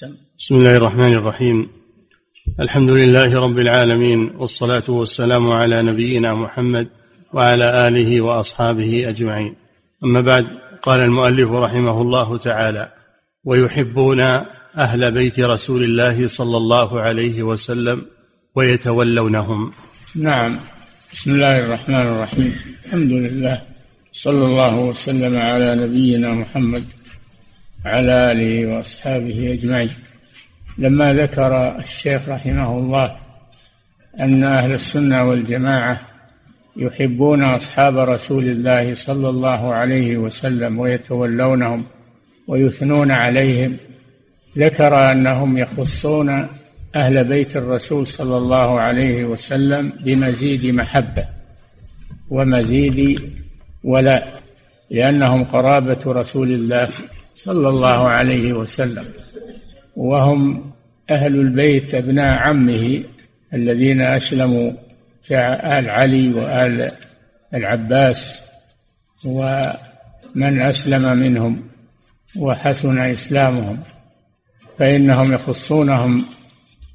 سم. بسم الله الرحمن الرحيم. الحمد لله رب العالمين والصلاة والسلام على نبينا محمد وعلى آله وأصحابه أجمعين. أما بعد قال المؤلف رحمه الله تعالى ويحبون أهل بيت رسول الله صلى الله عليه وسلم ويتولونهم. نعم. بسم الله الرحمن الرحيم. الحمد لله صلى الله وسلم على نبينا محمد وعلى آله وأصحابه أجمعين. لما ذكر الشيخ رحمه الله أن أهل السنة والجماعة يحبون أصحاب رسول الله صلى الله عليه وسلم ويتولونهم ويثنون عليهم ذكر أنهم يخصون أهل بيت الرسول صلى الله عليه وسلم بمزيد محبة ومزيد ولاء لأنهم قرابة رسول الله صلى الله عليه وسلم. وهم أهل البيت أبناء عمه الذين أسلموا كآل علي وآل العباس ومن أسلم منهم وحسن إسلامهم. فإنهم يخصونهم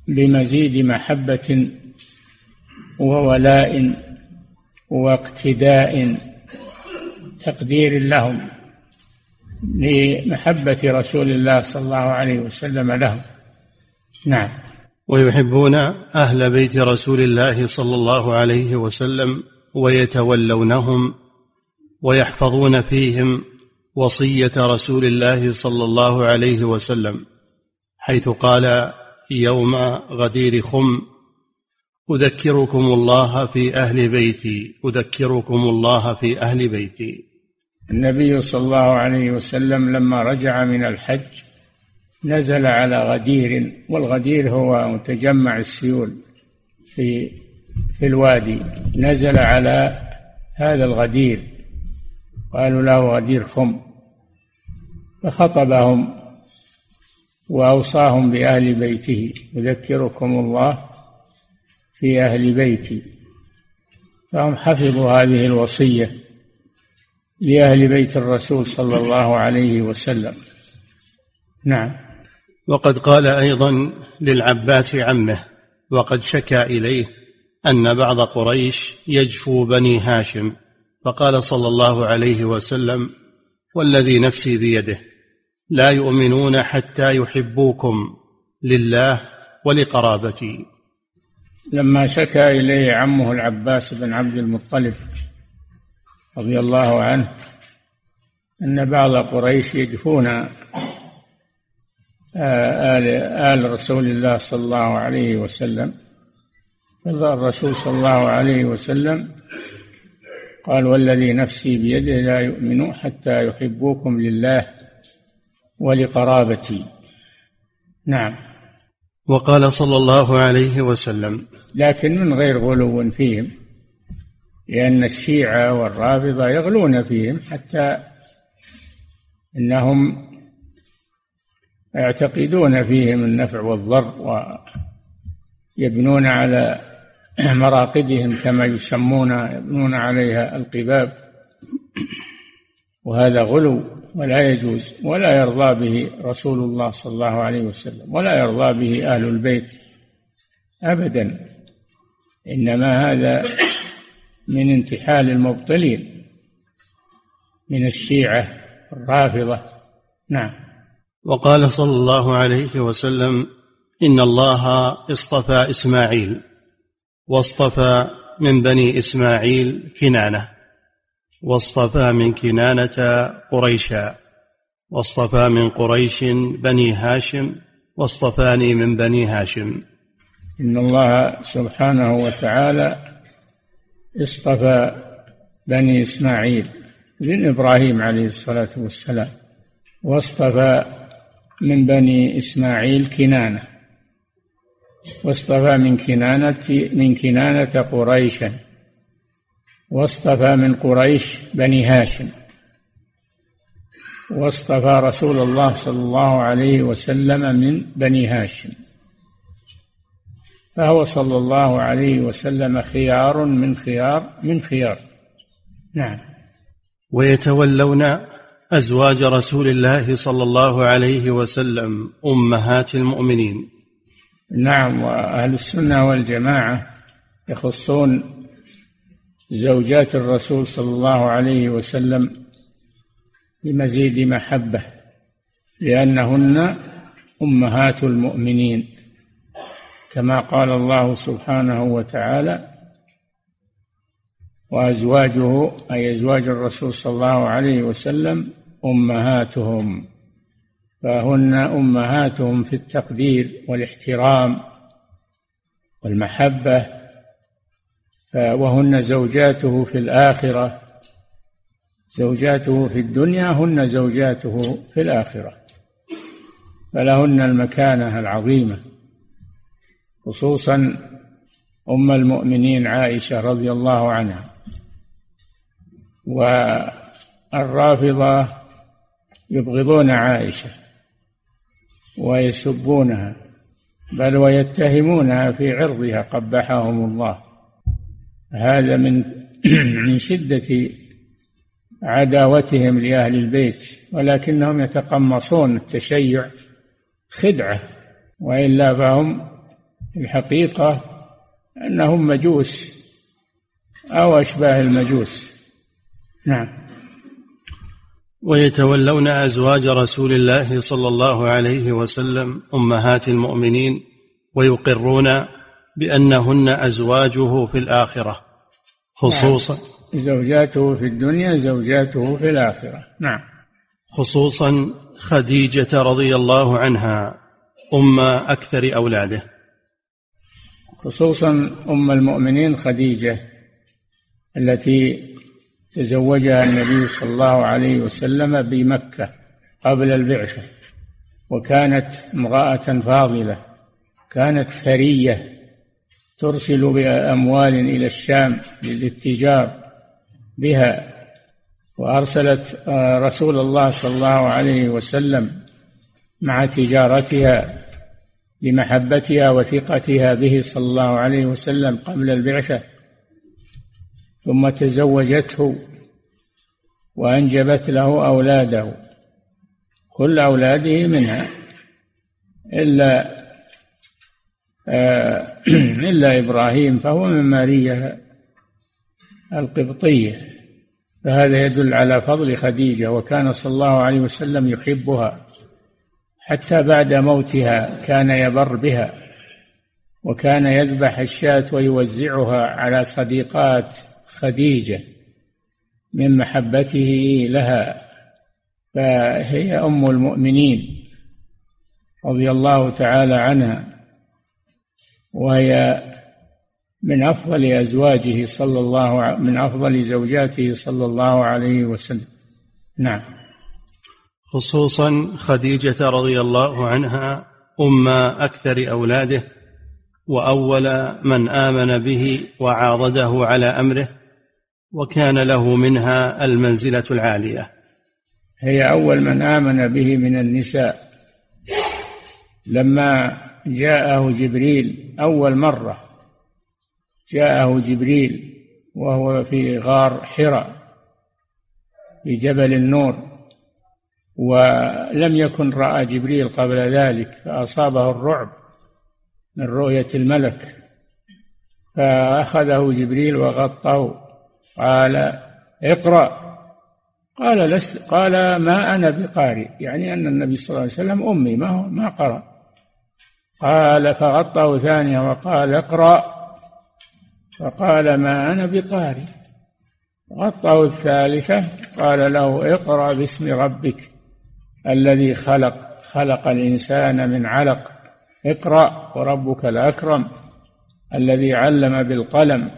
بمزيد محبة وولاء واقتداء تقدير لهم. لمحبة رسول الله صلى الله عليه وسلم لهم نعم. ويحبون أهل بيت رسول الله صلى الله عليه وسلم ويتولونهم ويحفظون فيهم وصية رسول الله صلى الله عليه وسلم حيث قال يوم غدير خم أذكركم الله في أهل بيتي أذكركم الله في أهل بيتي. النبي صلى الله عليه وسلم لما رجع من الحج نزل على غدير والغدير هو متجمع السيول في في الوادي. نزل على هذا الغدير. قالوا له غدير خم. فخطبهم وأوصاهم بأهل بيته. يذكركم الله في أهل بيتي. فهم حفظوا هذه الوصية. لأهل بيت الرسول صلى الله عليه وسلم. نعم. وقد قال أيضا للعباس عمه وقد شكى إليه أن بعض قريش يجفو بني هاشم فقال صلى الله عليه وسلم والذي نفسي بيده لا يؤمنون حتى يحبوكم لله ولقرابتي. لما شكى إليه عمه العباس بن عبد المطلب رضي الله عنه أن بعض قريش يجفون آل, آل رسول الله صلى الله عليه وسلم. الرسول صلى الله عليه وسلم قال والذي نفسي بيده لا يؤمن حتى يحبوكم لله ولقرابتي. نعم. وقال صلى الله عليه وسلم لكن من غير غلو فيهم. لأن الشيعة والرافضة يغلون فيهم حتى إنهم يعتقدون فيهم النفع والضر ويبنون على مراقدهم كما يسمون يبنون عليها القباب. وهذا غلو ولا يجوز ولا يرضى به رسول الله صلى الله عليه وسلم ولا يرضى به أهل البيت أبدا. إنما هذا من انتحال المبطلين من الشيعة الرافضة. نعم. وقال صلى الله عليه وسلم إن الله اصطفى إسماعيل واصطفى من بني إسماعيل كنانة واصطفى من كنانة قريشا واصطفى من قريش بني هاشم واصطفاني من بني هاشم. إن الله سبحانه وتعالى اصطفى بني إسماعيل من إبراهيم عليه الصلاة والسلام واصطفى من بني إسماعيل كنانة واصطفى من كنانة من كنانة قريشا واصطفى من قريش بني هاشم واصطفى رسول الله صلى الله عليه وسلم من بني هاشم. فهو صلى الله عليه وسلم خيار من خيار من خيار. نعم. ويتولون أزواج رسول الله صلى الله عليه وسلم أمهات المؤمنين. نعم وأهل السنة والجماعة يخصون زوجات الرسول صلى الله عليه وسلم بمزيد محبة لأنهن أمهات المؤمنين. كما قال الله سبحانه وتعالى وأزواجه أي أزواج الرسول صلى الله عليه وسلم أمهاتهم. فهن أمهاتهم في التقدير والاحترام والمحبة وهن زوجاته في الآخرة. زوجاته في الدنيا هن زوجاته في الآخرة. فلهن المكانة العظيمة. خصوصا أم المؤمنين عائشة رضي الله عنها. والرافضة يبغضون عائشة ويسبونها بل ويتهمونها في عرضها قبحهم الله. هذا من من شدة عداوتهم لأهل البيت ولكنهم يتقمصون التشيع خدعة وإلا فهم الحقيقة أنهم مجوس أو أشباه المجوس. نعم. ويتولون أزواج رسول الله صلى الله عليه وسلم أمهات المؤمنين ويقرون بأنهن أزواجه في الآخرة خصوصا نعم. زوجاته في الدنيا زوجاته في الآخرة. نعم. خصوصا خديجة رضي الله عنها أم أكثر أولاده. خصوصا أم المؤمنين خديجة التي تزوجها النبي صلى الله عليه وسلم بمكة قبل البعثة وكانت امرأة فاضلة كانت ثرية ترسل بأموال إلى الشام للاتجار بها وأرسلت رسول الله صلى الله عليه وسلم مع تجارتها لمحبتها وثقتها به صلى الله عليه وسلم قبل البعثة. ثم تزوجته وأنجبت له أولاده. كل أولاده منها. إلا آه، إلا إبراهيم فهو من ماريا القبطية. فهذا يدل على فضل خديجة وكان صلى الله عليه وسلم يحبها. حتى بعد موتها كان يبر بها وكان يذبح الشاة ويوزعها على صديقات خديجة من محبته لها فهي أم المؤمنين رضي الله تعالى عنها وهي من أفضل أزواجه صلى الله من أفضل زوجاته صلى الله عليه وسلم. نعم. خصوصا خديجة رضي الله عنها أم أكثر أولاده وأول من آمن به وعاضده على أمره وكان له منها المنزلة العالية. هي أول من آمن به من النساء. لما جاءه جبريل أول مرة جاءه جبريل وهو في غار حراء في جبل النور. ولم يكن رأى جبريل قبل ذلك فأصابه الرعب من رؤية الملك. فأخذه جبريل وغطاه قال اقرأ. قال لست قال ما أنا بقارئ. يعني أن النبي صلى الله عليه وسلم أمي ما هو ما قرأ. قال فغطه ثانية وقال اقرأ. فقال ما أنا بقارئ. غطه الثالثة قال له اقرأ باسم ربك. الذي خلق خلق الإنسان من علق. اقرأ وربك الأكرم الذي علم بالقلم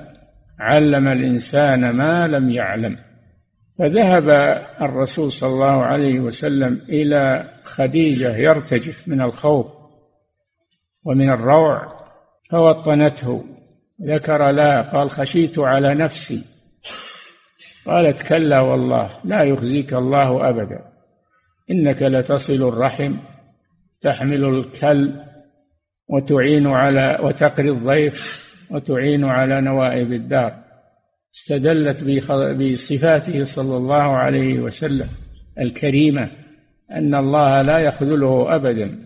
علم الإنسان ما لم يعلم. فذهب الرسول صلى الله عليه وسلم إلى خديجة يرتجف من الخوف ومن الروع فوطنته ذكر لا قال خشيت على نفسي. قالت كلا والله لا يخزيك الله أبدا. إنك لتصل الرحم تحمل الكل وتعين على وتقري الضيف وتعين على نوائب الدار. استدلت بصفاته صلى الله عليه وسلم الكريمة أن الله لا يخذله أبدا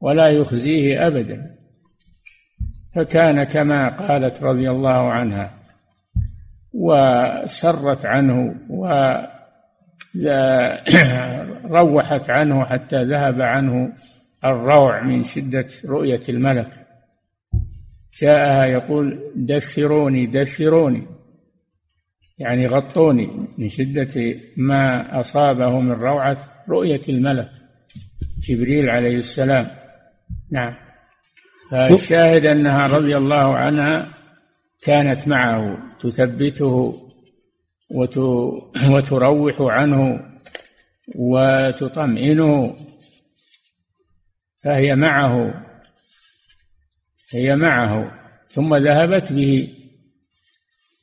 ولا يخزيه أبدا. فكان كما قالت رضي الله عنها وسرت عنه وروحت عنه حتى ذهب عنه الروع من شدة رؤية الملك. جاءها يقول دثروني دثروني يعني غطوني من شدة ما أصابه من روعة رؤية الملك جبريل عليه السلام. نعم. فالشاهد أنها رضي الله عنها كانت معه تثبته وتروح عنه وتطمئنه فهي معه هي معه. ثم ذهبت به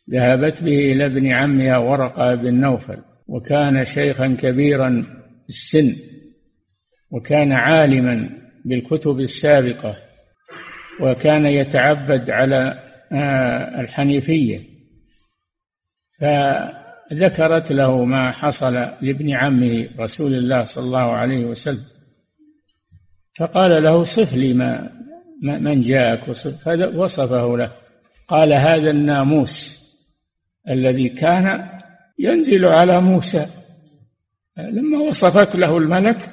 ذهبت به إلى ابن عمها ورقة بن نوفل وكان شيخا كبيرا السن وكان عالما بالكتب السابقة وكان يتعبد على آه، الحنيفية. فذكرت له ما حصل لابن عمه رسول الله صلى الله عليه وسلم. فقال له صف لي ما من جاءك وصف وصفه له. قال هذا الناموس الذي كان ينزل على موسى. لما وصفت له الملك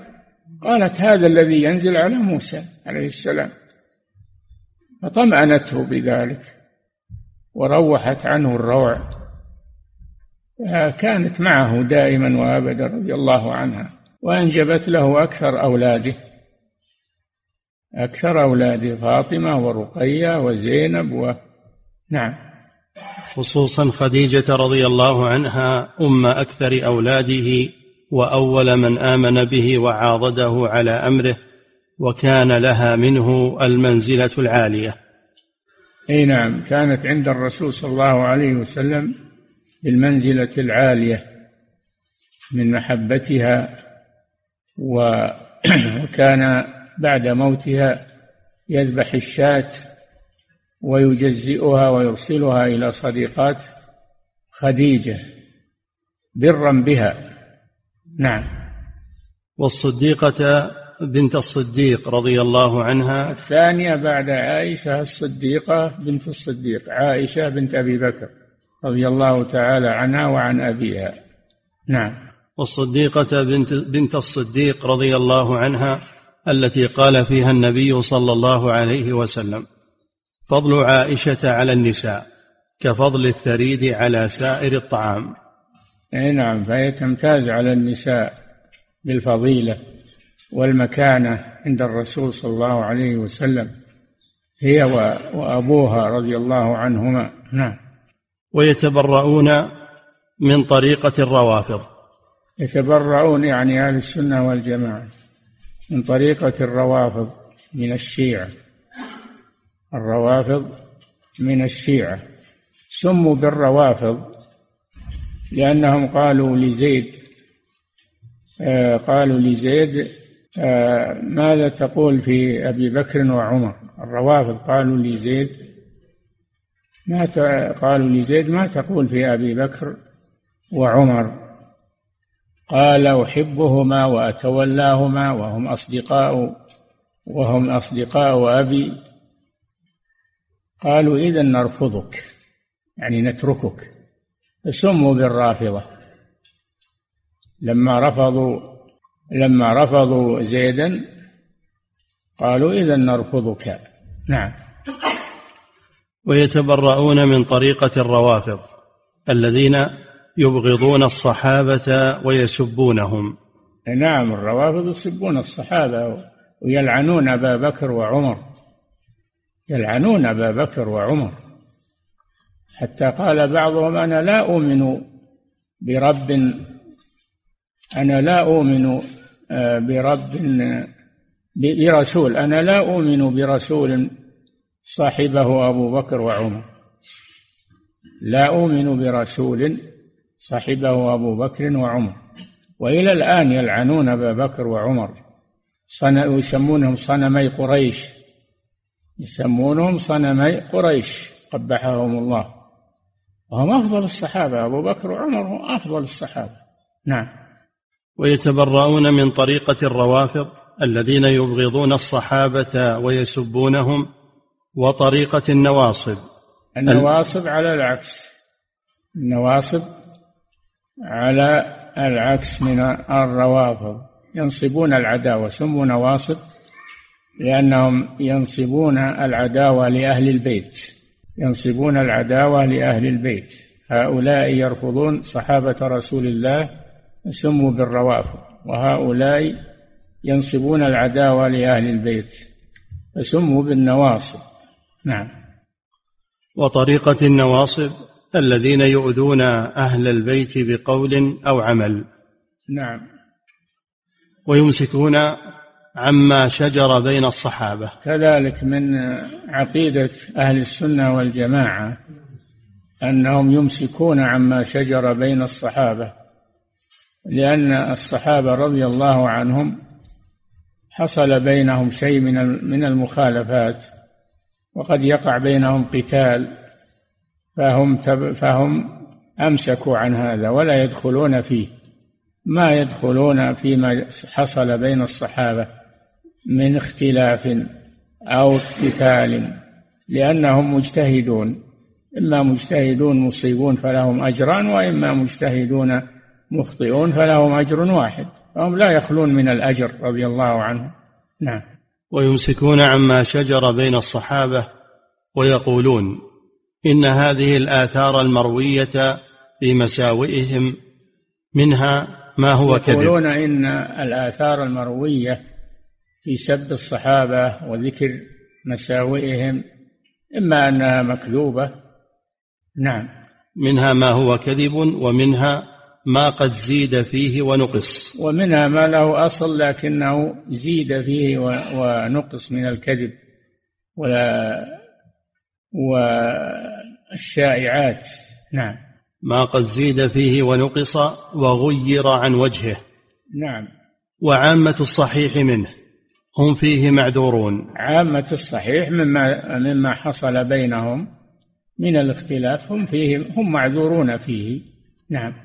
قالت هذا الذي ينزل على موسى عليه السلام. فطمأنته بذلك وروحت عنه الروع. كانت معه دائما وأبدا رضي الله عنها وأنجبت له أكثر أولاده. أكثر اولاده فاطمة ورقية وزينب و نعم. خصوصا خديجة رضي الله عنها أم أكثر أولاده وأول من آمن به وعاضده على أمره وكان لها منه المنزلة العالية. أي نعم كانت عند الرسول صلى الله عليه وسلم بالمنزله العالية من محبتها وكان بعد موتها يذبح الشاة ويجزئها ويرسلها إلى صديقات خديجة برا بها. نعم. والصديقة بنت الصديق رضي الله عنها. الثانية بعد عائشة الصديقة بنت الصديق عائشة بنت أبي بكر. رضي الله تعالى عنها وعن أبيها. نعم. والصديقة بنت بنت الصديق رضي الله عنها التي قال فيها النبي صلى الله عليه وسلم فضل عائشة على النساء كفضل الثريد على سائر الطعام. أي نعم فهي تمتاز على النساء بالفضيلة والمكانة عند الرسول صلى الله عليه وسلم هي وأبوها رضي الله عنهما. نعم. ويتبرؤون من طريقة الروافض. يتبرؤون يعني أهل السنة والجماعة من طريقة الروافض من الشيعة. الروافض من الشيعة. سموا بالروافض لأنهم قالوا لزيد آه قالوا لزيد آه ماذا تقول في أبي بكر وعمر؟ الروافض قالوا لزيد ما قالوا لزيد ما تقول في أبي بكر وعمر. قال أحبهما وأتولاهما وهم أصدقاء وهم أصدقاء أبي. قالوا إذا نرفضك يعني نتركك. فسموا بالرافضة. لما رفضوا لما رفضوا زيدا قالوا إذا نرفضك. نعم. ويتبرؤون من طريقة الروافض الذين يبغضون الصحابة ويسبونهم. نعم الروافض يسبون الصحابة ويلعنون أبا بكر وعمر. يلعنون أبا بكر وعمر. حتى قال بعضهم أنا لا أؤمن برب أنا لا أؤمن آه، برب برسول أنا لا أؤمن برسول صاحبه أبو بكر وعمر. لا أؤمن برسول صاحبه أبو بكر وعمر. وإلى الآن يلعنون أبا بكر وعمر. يسمونهم صنمي قريش. يسمونهم صنمي قريش. قبحهم الله. وهم أفضل الصحابة. أبو بكر وعمر هم أفضل الصحابة. نعم. ويتبرؤون من طريقة الروافض الذين يبغضون الصحابة ويسبونهم وطريقة النواصب. النواصب على العكس. النواصب على العكس من الروافض. ينصبون العداوة سموا نواصب لأنهم ينصبون العداوة لأهل البيت. ينصبون العداوة لأهل البيت. هؤلاء يرفضون صحابة رسول الله سموا بالروافض. وهؤلاء ينصبون العداوة لأهل البيت فسموا بالنواصب. نعم. وطريقة النواصب الذين يؤذون أهل البيت بقول أو عمل. نعم. ويمسكون عما شجر بين الصحابة. كذلك من عقيدة أهل السنة والجماعة أنهم يمسكون عما شجر بين الصحابة لأن الصحابة رضي الله عنهم حصل بينهم شيء من من المخالفات. وقد يقع بينهم قتال فهم فهم أمسكوا عن هذا ولا يدخلون فيه. ما يدخلون فيما حصل بين الصحابة من اختلاف أو قتال لأنهم مجتهدون. إما مجتهدون مصيبون فلهم أجران وإما مجتهدون مخطئون فلهم أجر واحد. فهم لا يخلون من الأجر رضي الله عنهم. نعم. ويمسكون عما شجر بين الصحابة ويقولون إن هذه الآثار المروية في مساوئهم منها ما هو كذب. يقولون إن الآثار المروية في سب الصحابة وذكر مساوئهم إما أنها مكذوبة. نعم. منها ما هو كذب ومنها ما قد زيد فيه ونقص. ومنها ما له أصل لكنه زيد فيه ونقص من الكذب ولا والشائعات. نعم. ما قد زيد فيه ونقص وغير عن وجهه. نعم. وعامة الصحيح منه. هم فيه معذورون. عامة الصحيح مما مما حصل بينهم من الاختلاف هم فيه هم معذورون فيه. نعم.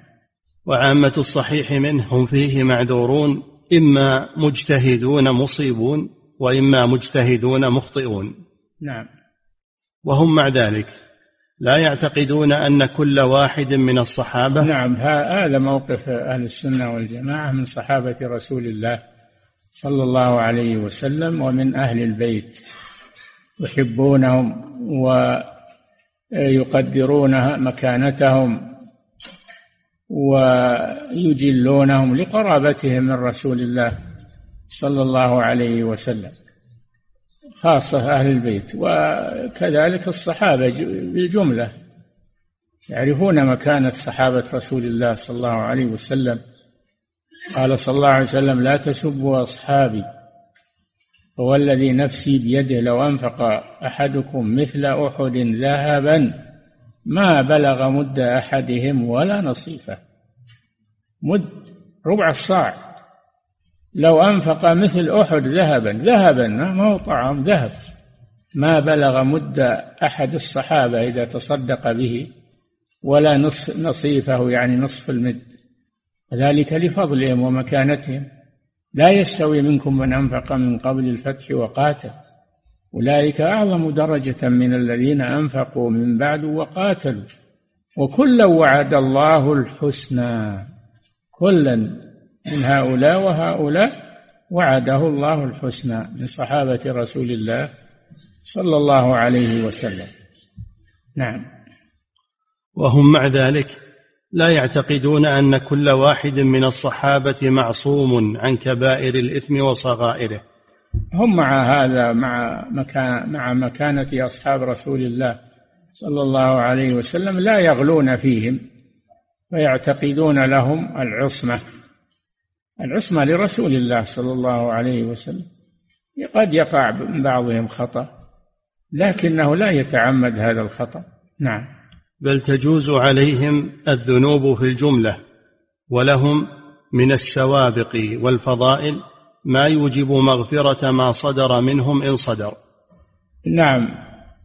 وعامة الصحيح منه هم فيه معذورون إما مجتهدون مصيبون وإما مجتهدون مخطئون. نعم. وهم مع ذلك. لا يعتقدون أن كل واحد من الصحابة نعم هذا موقف أهل السنة والجماعة من صحابة رسول الله صلى الله عليه وسلم ومن أهل البيت. يحبونهم ويقدرون مكانتهم. ويجلونهم لقرابتهم من رسول الله صلى الله عليه وسلم خاصة أهل البيت. وكذلك الصحابة بالجملة يعرفون مكانة صحابة رسول الله صلى الله عليه وسلم. قال صلى الله عليه وسلم لا تسبوا أصحابي هو الذي نفسي بيده لو أنفق أحدكم مثل أحد ذهبا ما بلغ مد أحدهم ولا نصيفه. مد ربع الصاع. لو أنفق مثل أحد ذهبا ذهبا ما هو طعام؟ ذهب. ما بلغ مد أحد الصحابة إذا تصدق به ولا نصف نصيفه يعني نصف المد. ذلك لفضلهم ومكانتهم. لا يستوي منكم من أنفق من قبل الفتح وقاتل أولئك أعظم درجة من الذين أنفقوا من بعد وقاتلوا. وكلا وعد الله الحسنى. كلا من هؤلاء وهؤلاء وعده الله الحسنى من صحابة رسول الله صلى الله عليه وسلم. نعم. وهم مع ذلك لا يعتقدون أن كل واحد من الصحابة معصوم عن كبائر الإثم وصغائره. هم مع هذا مع مكان مع مكانة أصحاب رسول الله صلى الله عليه وسلم لا يغلون فيهم ويعتقدون لهم العصمة. العصمة لرسول الله صلى الله عليه وسلم. قد يقع من بعضهم خطأ لكنه لا يتعمد هذا الخطأ. نعم. بل تجوز عليهم الذنوب في الجملة ولهم من السوابق والفضائل ما يوجب مغفرة ما صدر منهم إن صدر. نعم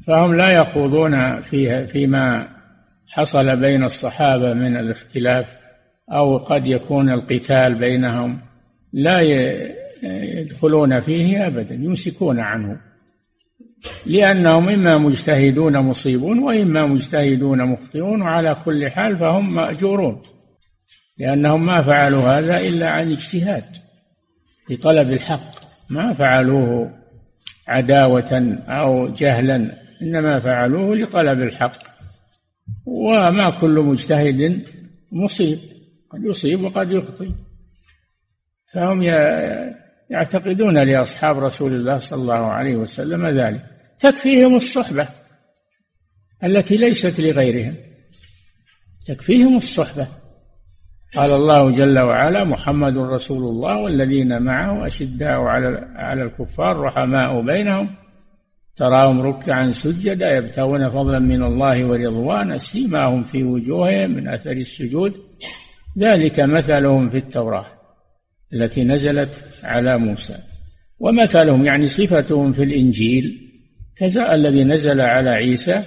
فهم لا يخوضون فيها فيما حصل بين الصحابة من الاختلاف أو قد يكون القتال بينهم لا يدخلون فيه أبدا يمسكون عنه. لأنهم إما مجتهدون مصيبون وإما مجتهدون مخطئون وعلى كل حال فهم مأجورون لأنهم ما فعلوا هذا إلا عن اجتهاد. في طلب الحق. ما فعلوه عداوة أو جهلا إنما فعلوه لطلب الحق. وما كل مجتهد مصيب قد يصيب وقد يخطئ. فهم يعتقدون لأصحاب رسول الله صلى الله عليه وسلم ذلك. تكفيهم الصحبة التي ليست لغيرهم. تكفيهم الصحبة. قال الله جل وعلا محمد رسول الله والذين معه أشداء على على الكفار رحماء بينهم. تراهم ركعا سجدا يبتغون فضلا من الله ورضوانا سيماهم في وجوههم من أثر السجود. ذلك مثلهم في التوراة التي نزلت على موسى. ومثلهم يعني صفتهم في الإنجيل. كزاء الذي نزل على عيسى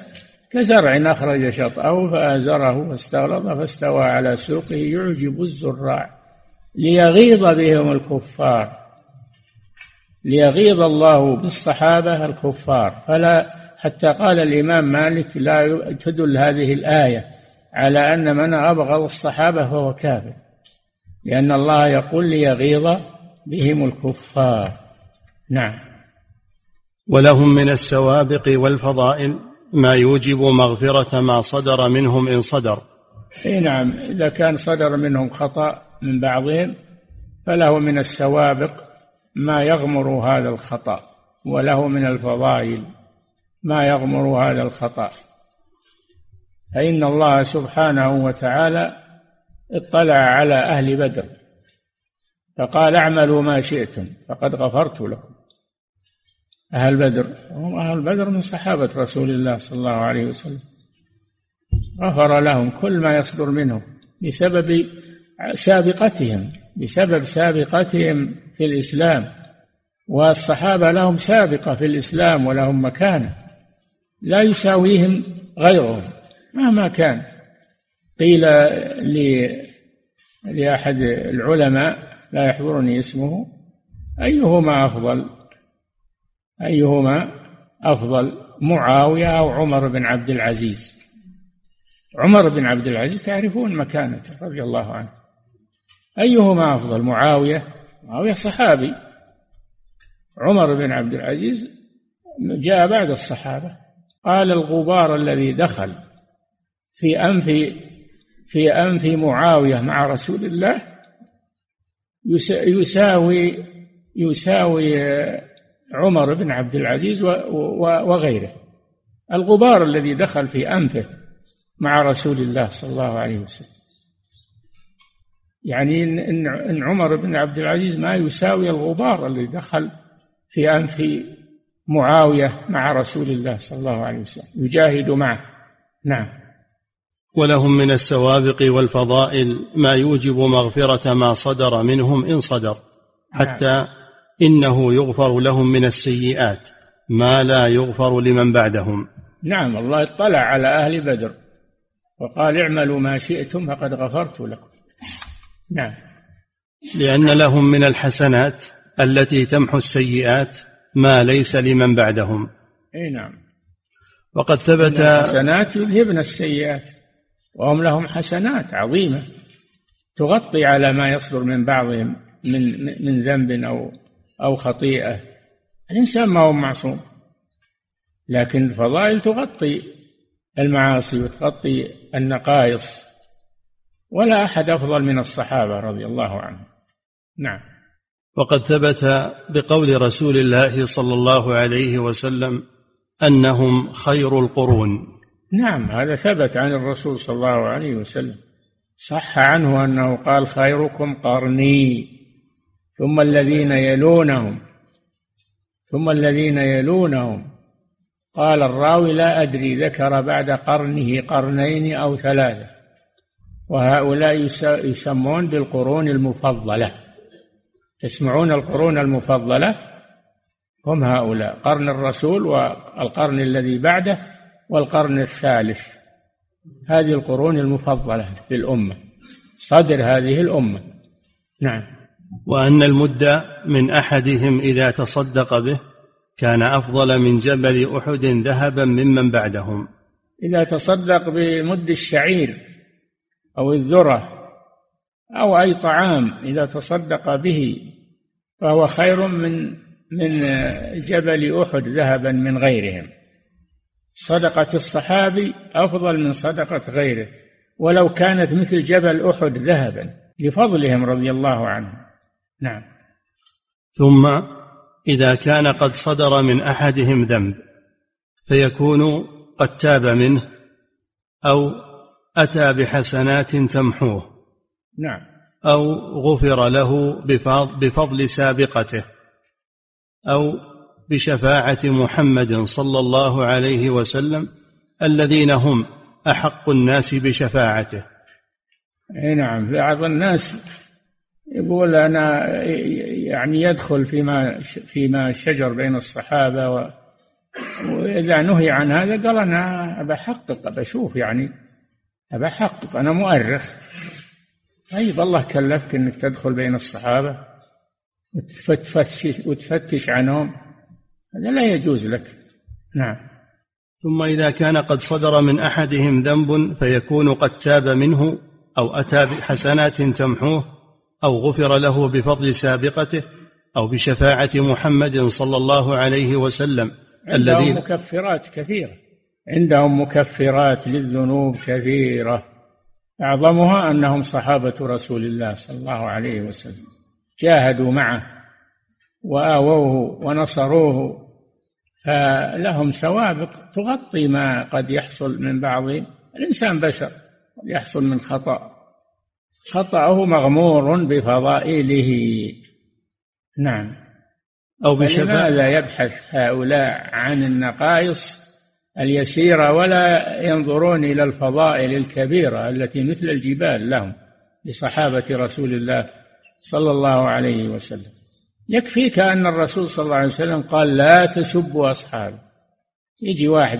كزرع أخرج شطأه فآزره فاستغلظ فاستوى على سوقه يعجب الزراع ليغيظ بهم الكفار. ليغيظ الله بالصحابة الكفار. فلا حتى قال الإمام مالك لا تدل هذه الآية على أن من أبغض الصحابة فهو كافر لأن الله يقول ليغيظ بهم الكفار. نعم. ولهم من السوابق والفضائل ما يوجب مغفرة ما صدر منهم إن صدر. إي نعم إذا كان صدر منهم خطأ من بعضهم فله من السوابق ما يغمر هذا الخطأ وله من الفضائل ما يغمر هذا الخطأ. فإن الله سبحانه وتعالى اطلع على أهل بدر فقال اعملوا ما شئتم فقد غفرت لكم. أهل بدر. هم أهل بدر من صحابة رسول الله صلى الله عليه وسلم. غفر لهم كل ما يصدر منهم بسبب سابقتهم بسبب سابقتهم في الإسلام. والصحابة لهم سابقة في الإسلام ولهم مكانة. لا يساويهم غيرهم مهما كان. قيل لأحد العلماء لا يحضرني اسمه أيهما أفضل؟ أيهما أفضل معاوية أو عمر بن عبد العزيز؟ عمر بن عبد العزيز تعرفون مكانته رضي الله عنه. أيهما أفضل معاوية؟ معاوية صحابي. عمر بن عبد العزيز جاء بعد الصحابة. قال الغبار الذي دخل في أنف في أنف معاوية مع رسول الله يساوي يساوي عمر بن عبد العزيز وغيره. الغبار الذي دخل في أنفه مع رسول الله صلى الله عليه وسلم. يعني إن عمر بن عبد العزيز ما يساوي الغبار الذي دخل في أنف معاوية مع رسول الله صلى الله عليه وسلم. يجاهد معه. نعم. ولهم من السوابق والفضائل ما يوجب مغفرة ما صدر منهم إن صدر حتى نعم. إنه يغفر لهم من السيئات ما لا يغفر لمن بعدهم. نعم الله اطلع على أهل بدر وقال اعملوا ما شئتم فقد غفرت لكم. نعم. لأن لهم من الحسنات التي تمحو السيئات ما ليس لمن بعدهم. إي نعم. وقد ثبت الحسنات يذهبن السيئات وهم لهم حسنات عظيمة تغطي على ما يصدر من بعضهم من من ذنب أو أو خطيئة. الإنسان ما هو معصوم لكن الفضائل تغطي المعاصي وتغطي النقائص. ولا أحد أفضل من الصحابة رضي الله عنهم. نعم. وقد ثبت بقول رسول الله صلى الله عليه وسلم أنهم خير القرون. نعم هذا ثبت عن الرسول صلى الله عليه وسلم. صح عنه أنه قال خيركم قرني. ثم الذين يلونهم ثم الذين يلونهم. قال الراوي لا أدري ذكر بعد قرنه قرنين أو ثلاثة وهؤلاء يسمون بالقرون المفضلة. تسمعون القرون المفضلة؟ هم هؤلاء قرن الرسول والقرن الذي بعده والقرن الثالث. هذه القرون المفضلة في الأمة صدر هذه الأمة. نعم. وأن المد من أحدهم إذا تصدق به كان أفضل من جبل أحد ذهبا ممن بعدهم. إذا تصدق بمد الشعير أو الذرة أو أي طعام إذا تصدق به فهو خير من من جبل أحد ذهبا من غيرهم. صدقة الصحابي أفضل من صدقة غيره ولو كانت مثل جبل أحد ذهبا لفضلهم رضي الله عنهم. نعم. ثم إذا كان قد صدر من أحدهم ذنب فيكون قد تاب منه أو أتى بحسنات تمحوه نعم. أو غفر له بفضل سابقته أو بشفاعة محمد صلى الله عليه وسلم الذين هم أحق الناس بشفاعته. اي نعم. بعض الناس يقول أنا يعني يدخل فيما فيما شجر بين الصحابة و وإذا نهي عن هذا قال أنا بحقق بشوف يعني بحقق أنا مؤرخ. طيب الله كلفك إنك تدخل بين الصحابة وتفتش وتفتش عنهم. هذا لا يجوز لك. نعم. ثم إذا كان قد صدر من أحدهم ذنب فيكون قد تاب منه أو أتى بحسنات تمحوه. أو غفر له بفضل سابقته أو بشفاعة محمد صلى الله عليه وسلم عندهم مكفرات كثيرة. عندهم مكفرات للذنوب كثيرة. أعظمها أنهم صحابة رسول الله صلى الله عليه وسلم. جاهدوا معه وآووه ونصروه فلهم سوابق تغطي ما قد يحصل من بعضهم الإنسان بشر يحصل من خطأ. خطأه مغمور بفضائله. نعم. أو بشفاء. لماذا يبحث هؤلاء عن النقائص اليسيرة ولا ينظرون إلى الفضائل الكبيرة التي مثل الجبال لهم لصحابة رسول الله صلى الله عليه وسلم؟ يكفيك أن الرسول صلى الله عليه وسلم قال لا تسبوا أصحابي. يجي واحد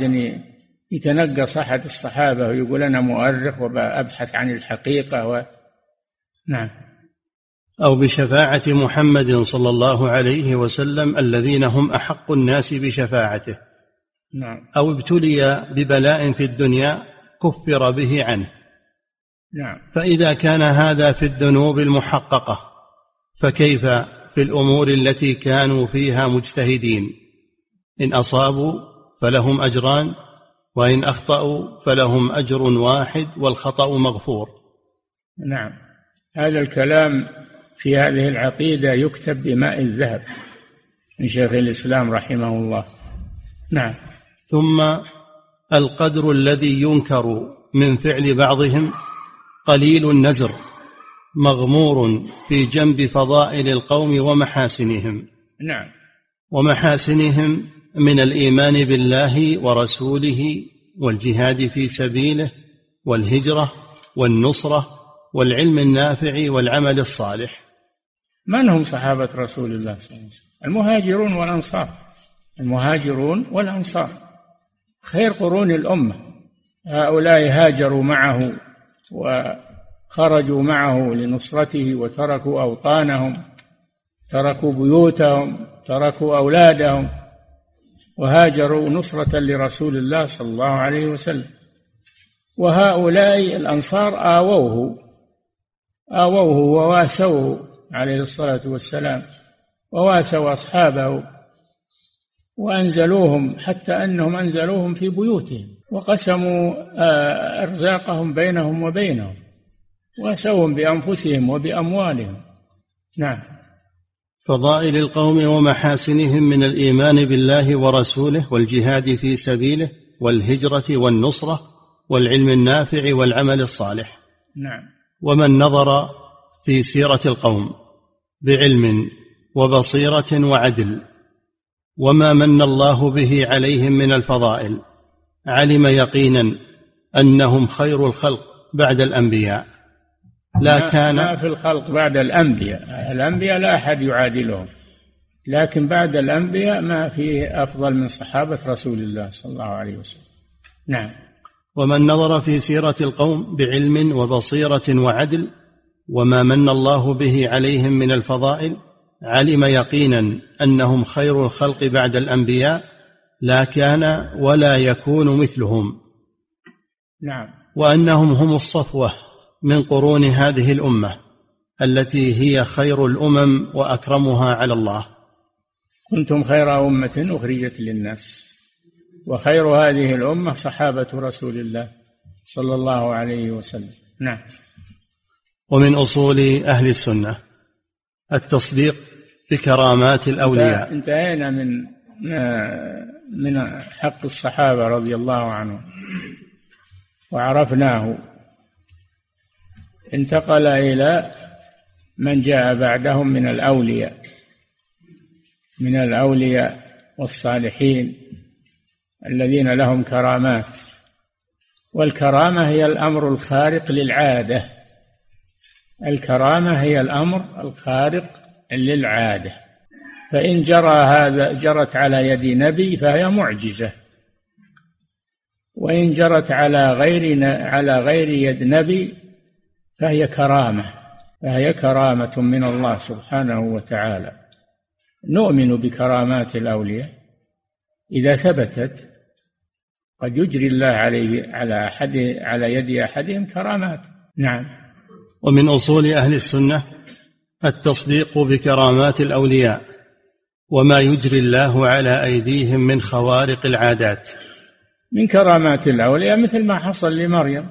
يتنقص أحد الصحابة ويقول أنا مؤرخ وأبحث عن الحقيقة و... نعم. أو بشفاعة محمد صلى الله عليه وسلم الذين هم أحق الناس بشفاعته. نعم. أو ابتلي ببلاء في الدنيا كفر به عنه. نعم. فإذا كان هذا في الذنوب المحققة فكيف في الأمور التي كانوا فيها مجتهدين؟ إن أصابوا فلهم أجران وإن أخطأوا فلهم أجر واحد والخطأ مغفور. نعم. هذا الكلام في هذه العقيدة يكتب بماء الذهب من شيخ الإسلام رحمه الله. نعم. ثم القدر الذي ينكر من فعل بعضهم قليل النزر مغمور في جنب فضائل القوم ومحاسنهم. نعم. ومحاسنهم من الإيمان بالله ورسوله والجهاد في سبيله والهجرة والنصرة والعلم النافع والعمل الصالح. من هم صحابة رسول الله صلى الله عليه وسلم؟ المهاجرون والأنصار. المهاجرون والأنصار. خير قرون الأمة. هؤلاء هاجروا معه وخرجوا معه لنصرته وتركوا أوطانهم تركوا بيوتهم تركوا أولادهم وهاجروا نصرة لرسول الله صلى الله عليه وسلم. وهؤلاء الأنصار آووه. آووه وواسوه عليه الصلاة والسلام وواسوا أصحابه وأنزلوهم حتى أنهم أنزلوهم في بيوتهم وقسموا آه، أرزاقهم بينهم وبينهم واسوهم بأنفسهم وبأموالهم. نعم. فضائل القوم ومحاسنهم من الإيمان بالله ورسوله والجهاد في سبيله والهجرة والنصرة والعلم النافع والعمل الصالح. نعم. ومن نظر في سيرة القوم بعلم وبصيرة وعدل وما من الله به عليهم من الفضائل علم يقينا أنهم خير الخلق بعد الأنبياء. لا كان ما في الخلق بعد الأنبياء الأنبياء لا أحد يعادلهم لكن بعد الأنبياء ما فيه أفضل من صحابة رسول الله صلى الله عليه وسلم. نعم. ومن نظر في سيرة القوم بعلم وبصيرة وعدل وما من الله به عليهم من الفضائل علم يقينا أنهم خير الخلق بعد الأنبياء لا كان ولا يكون مثلهم. نعم. وأنهم هم الصفوة من قرون هذه الأمة التي هي خير الأمم وأكرمها على الله. كنتم خير أمة أخرجت للناس. وخير هذه الأمة صحابة رسول الله صلى الله عليه وسلم. نعم. ومن أصول أهل السنة التصديق بكرامات الأولياء. انتهينا من من حق الصحابة رضي الله عنهم وعرفناه انتقل إلى من جاء بعدهم من الأولياء من الأولياء والصالحين. الذين لهم كرامات. والكرامة هي الأمر الخارق للعادة. الكرامة هي الأمر الخارق للعادة. فإن جرى هذا جرت على يد نبي فهي معجزة. وإن جرت على غير على غير يد نبي فهي كرامة. فهي كرامة من الله سبحانه وتعالى. نؤمن بكرامات الأولياء. إذا ثبتت قد يجري الله عليه على أحد على يد أحدهم كرامات. نعم. ومن أصول أهل السنة التصديق بكرامات الأولياء وما يجري الله على أيديهم من خوارق العادات. من كرامات الأولياء مثل ما حصل لمريم.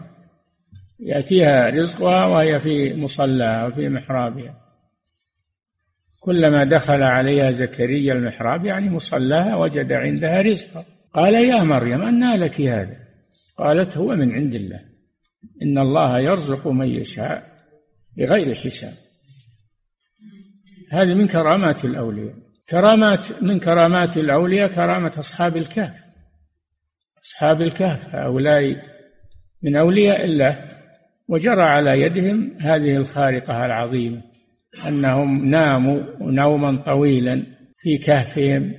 يأتيها رزقها وهي في مصلاها وفي محرابها. كلما دخل عليها زكريا المحراب يعني مصلاها وجد عندها رزقا. قال يا مريم أنى لك هذا؟ قالت هو من عند الله. إن الله يرزق من يشاء بغير حساب. هذه من كرامات الأولياء. كرامات من كرامات الأولياء كرامة أصحاب الكهف. أصحاب الكهف هؤلاء من أولياء الله. وجرى على يدهم هذه الخارقة العظيمة. أنهم ناموا نوما طويلا في كهفهم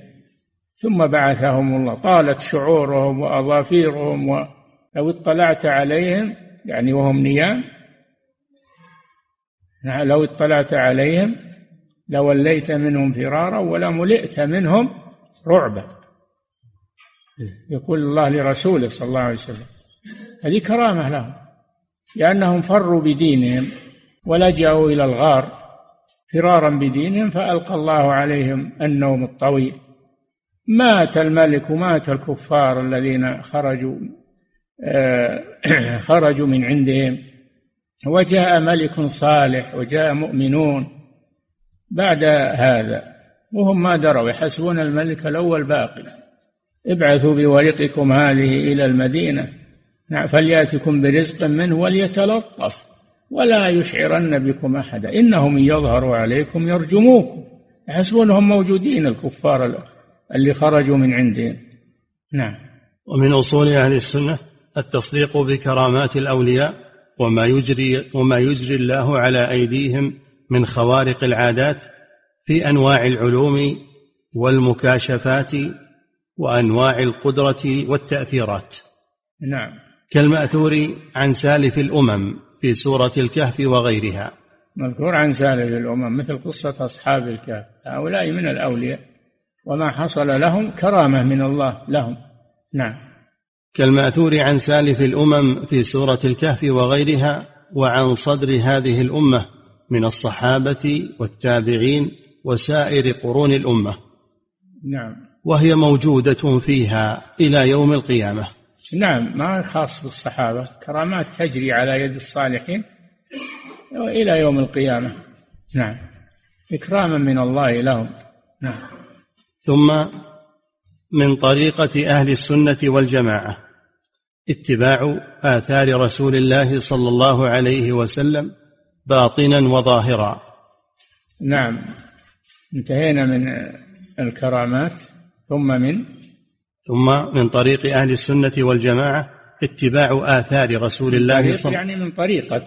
ثم بعثهم الله. طالت شعورهم وأظافيرهم ولو اطلعت عليهم يعني وهم نيام لو اطلعت عليهم لوليت منهم فرارا ولملئت منهم رعبا. يقول الله لرسوله صلى الله عليه وسلم. هذه كرامة لهم لأنهم فروا بدينهم ولجأوا إلى الغار. فرارا بدينهم فألقى الله عليهم النوم الطويل. مات الملك ومات الكفار الذين خرجوا آه، خرجوا من عندهم. وجاء ملك صالح وجاء مؤمنون بعد هذا وهم ما دروا يحسبون الملك الأول باقي. ابعثوا بورقكم هذه إلى المدينة فليأتكم برزق منه وليتلطف. ولا يشعرن بكم أحدا. إنهم يظهروا عليكم يرجموكم. يحسبونهم موجودين الكفار اللي خرجوا من عندهم. نعم. ومن أصول أهل السنة التصديق بكرامات الأولياء وما يجري وما يجري الله على أيديهم من خوارق العادات في أنواع العلوم والمكاشفات وأنواع القدرة والتأثيرات. نعم. كالمأثور عن سالف الأمم في سورة الكهف وغيرها. مذكور عن سالف الأمم مثل قصة أصحاب الكهف. هؤلاء من الأولياء. وما حصل لهم كرامة من الله لهم. نعم. كالمأثور عن سالف الأمم في سورة الكهف وغيرها وعن صدر هذه الأمة من الصحابة والتابعين وسائر قرون الأمة. نعم. وهي موجودة فيها إلى يوم القيامة. نعم ما خاص بالصحابة. كرامات تجري على يد الصالحين إلى يوم القيامة. نعم. إكراما من الله لهم. نعم. ثم من طريقة أهل السنة والجماعة. اتباع آثار رسول الله صلى الله عليه وسلم باطنا وظاهرا. نعم. انتهينا من الكرامات. ثم من ثم من طريق أهل السنة والجماعة اتباع آثار رسول الله صلى يعني من طريقة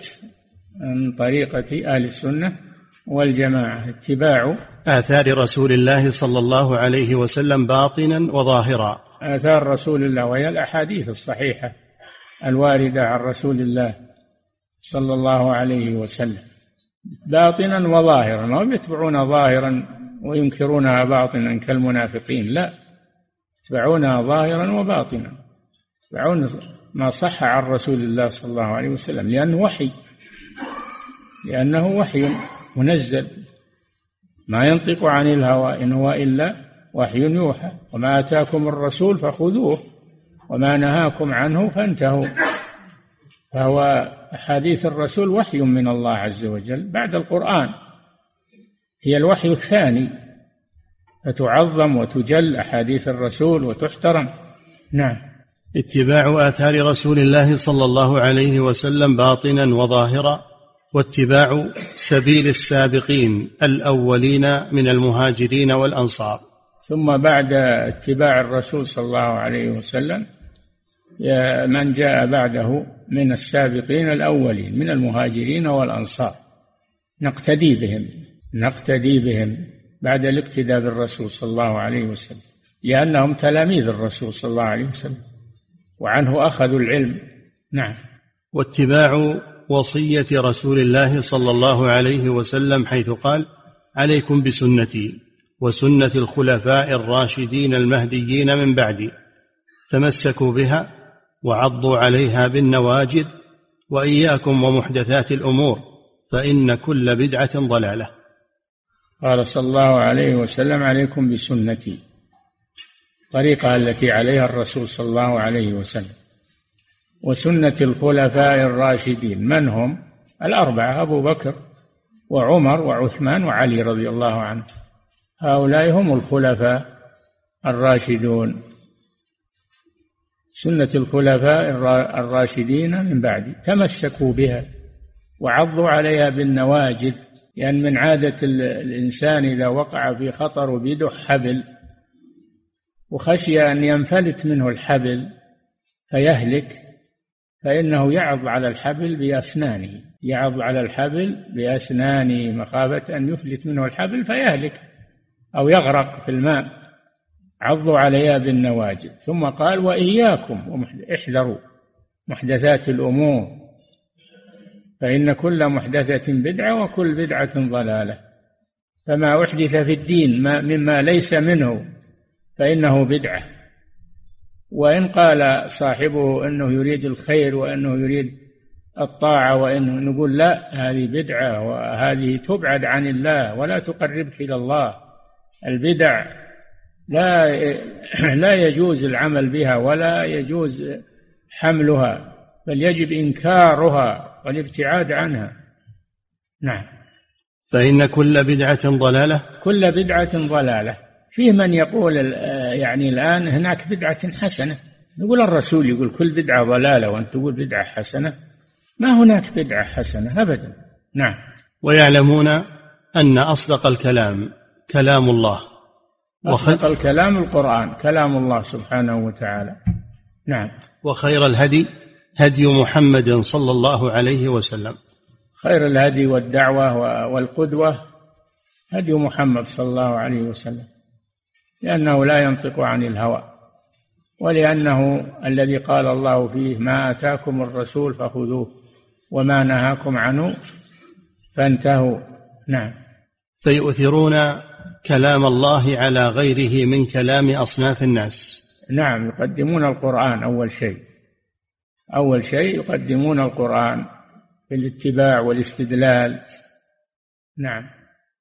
من طريقة أهل السنة والجماعة اتباع آثار رسول الله صلى الله عليه وسلم باطنا وظاهرا. آثار رسول الله وهي الأحاديث الصحيحة الواردة عن رسول الله صلى الله عليه وسلم. باطنا وظاهرا ما يتبعون ظاهرا وينكرونها باطنا كالمنافقين لا. يتبعونها ظاهرا وباطنا يتبعون ما صح عن رسول الله صلى الله عليه وسلم لأنه وحي لأنه وحي منزل ما ينطق عن الهوى إن هو إلا وحي يوحى. وما آتاكم الرسول فخذوه وما نهاكم عنه فانتهوا. فهو أحاديث الرسول وحي من الله عز وجل. بعد القرآن هي الوحي الثاني. فتعظم وتجل أحاديث الرسول وتحترم. نعم. اتباع آثار رسول الله صلى الله عليه وسلم باطنا وظاهرا واتباع سبيل السابقين الأولين من المهاجرين والأنصار. ثم بعد اتباع الرسول صلى الله عليه وسلم من جاء بعده من السابقين الأولين من المهاجرين والأنصار. نقتدي بهم نقتدي بهم. بعد الاقتداء بالرسول صلى الله عليه وسلم لأنهم تلاميذ الرسول صلى الله عليه وسلم وعنه أخذوا العلم. نعم. واتباع وصية رسول الله صلى الله عليه وسلم حيث قال عليكم بسنتي وسنة الخلفاء الراشدين المهديين من بعدي تمسكوا بها وعضوا عليها بالنواجذ وإياكم ومحدثات الأمور فإن كل بدعة ضلالة. قال صلى الله عليه وسلم عليكم بسنتي الطريقة التي عليها الرسول صلى الله عليه وسلم. وسنة الخلفاء الراشدين من هم؟ الأربعة أبو بكر وعمر وعثمان وعلي رضي الله عنه. هؤلاء هم الخلفاء الراشدون. سنة الخلفاء الراشدين من بعد تمسكوا بها وعضوا عليها بالنواجذ لأن من عادة الإنسان إذا وقع في خطر وبيده حبل وخشي أن ينفلت منه الحبل فيهلك فإنه يعض على الحبل بأسنانه يعض على الحبل بأسنانه مخافة أن يفلت منه الحبل فيهلك أو يغرق في الماء. عضوا عليها بالنواجذ. ثم قال وإياكم احذروا محدثات الأمور. فإن كل محدثة بدعة وكل بدعة ضلالة. فما أحدث في الدين ما مما ليس منه فإنه بدعة. وإن قال صاحبه أنه يريد الخير وأنه يريد الطاعة وأنه نقول لا هذه بدعة وهذه تبعد عن الله ولا تقربك إلى الله. البدع لا لا يجوز العمل بها ولا يجوز حملها بل يجب إنكارها. والابتعاد عنها. نعم. فإن كل بدعة ضلالة. كل بدعة ضلالة. فيه من يقول يعني الآن هناك بدعة حسنة. يقول الرسول يقول كل بدعة ضلالة وأنت تقول بدعة حسنة. ما هناك بدعة حسنة ابدا. نعم. ويعلمون أن أصدق الكلام كلام الله. أصدق الكلام القرآن. كلام الله سبحانه وتعالى. نعم. وخير الهدي هدي محمد صلى الله عليه وسلم. خير الهدي والدعوة والقدوة هدي محمد صلى الله عليه وسلم لأنه لا ينطق عن الهوى ولأنه الذي قال الله فيه ما آتاكم الرسول فخذوه وما نهاكم عنه فانتهوا. نعم. فيؤثرون كلام الله على غيره من كلام أصناف الناس. نعم يقدمون القرآن أول شيء. أول شيء يقدمون القرآن في الاتباع والاستدلال. نعم.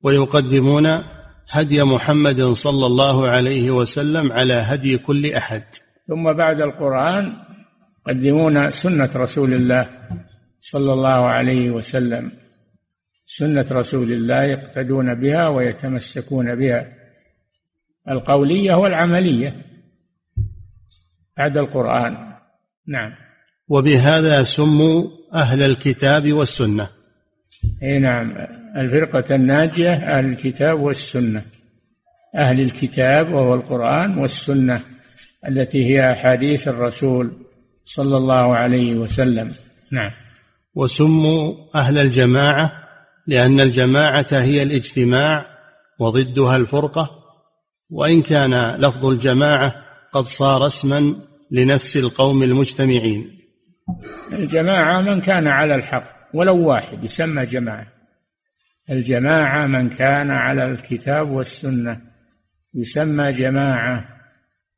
ويقدمون هدي محمد صلى الله عليه وسلم على هدي كل أحد. ثم بعد القرآن يقدمون سنة رسول الله صلى الله عليه وسلم. سنة رسول الله يقتدون بها ويتمسكون بها. القولية والعملية بعد القرآن. نعم. وبهذا سموا أهل الكتاب والسنة. أي نعم الفرقة الناجية أهل الكتاب والسنة. أهل الكتاب وهو القرآن والسنة التي هي أحاديث الرسول صلى الله عليه وسلم. نعم. وسموا أهل الجماعة لأن الجماعة هي الاجتماع وضدها الفرقة وإن كان لفظ الجماعة قد صار اسما لنفس القوم المجتمعين. الجماعة من كان على الحق ولو واحد يسمى جماعة. الجماعة من كان على الكتاب والسنة يسمى جماعة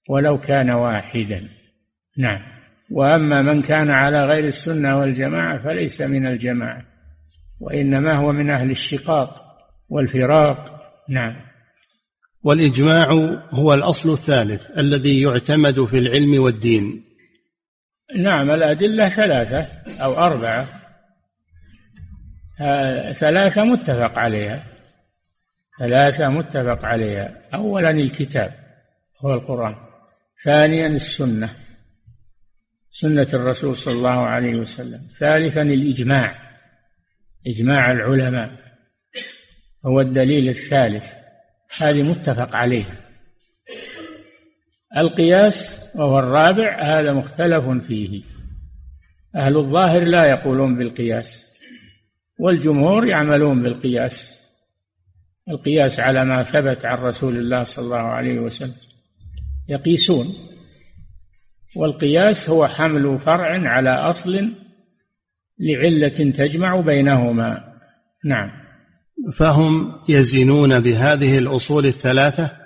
ولو كان واحدا. نعم. وأما من كان على غير السنة والجماعة فليس من الجماعة وإنما هو من أهل الشقاق والفراق. نعم. والإجماع هو الأصل الثالث الذي يعتمد في العلم والدين. نعم الأدلة ثلاثة أو أربعة. ثلاثة متفق عليها. ثلاثة متفق عليها. أولا الكتاب هو القرآن ثانيا السنة سنة الرسول صلى الله عليه وسلم ثالثا الإجماع إجماع العلماء هو الدليل الثالث. هذه متفق عليها. القياس وهو الرابع هذا مختلف فيه. أهل الظاهر لا يقولون بالقياس والجمهور يعملون بالقياس. القياس على ما ثبت عن رسول الله صلى الله عليه وسلم. يقيسون. والقياس هو حمل فرع على أصل لعلة تجمع بينهما. نعم. فهم يزنون بهذه الأصول الثلاثة؟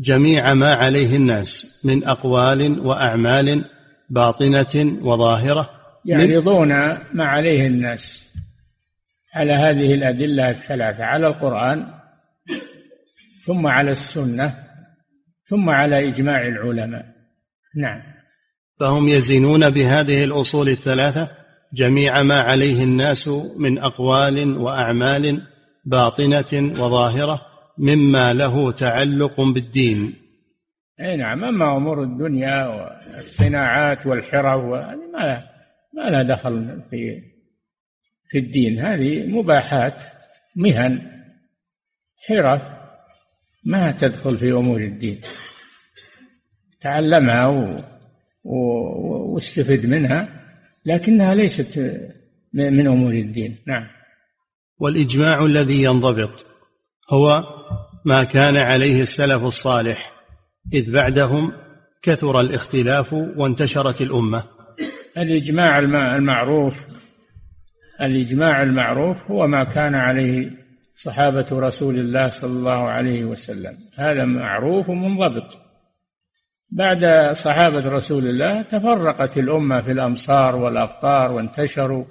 جميع ما عليه الناس من أقوال وأعمال باطنة وظاهرة. يعرضون ما عليه الناس على هذه الأدلة الثلاثة على القرآن ثم على السنة ثم على إجماع العلماء. نعم. فهم يزنون بهذه الأصول الثلاثة جميع ما عليه الناس من أقوال وأعمال باطنة وظاهرة. مما له تعلق بالدين. أي نعم أما أمور الدنيا والصناعات والحرف ما لا ما لها دخل في في الدين. هذه مباحات مهن حرف ما تدخل في أمور الدين. تعلمها و... و... واستفد منها لكنها ليست من أمور الدين. نعم. والإجماع الذي ينضبط. هو ما كان عليه السلف الصالح إذ بعدهم كثر الاختلاف وانتشرت الأمة. الإجماع المعروف الإجماع المعروف هو ما كان عليه صحابة رسول الله صلى الله عليه وسلم. هذا معروف ومنضبط بعد صحابة رسول الله تفرقت الأمة في الأمصار والاقطار وانتشروا.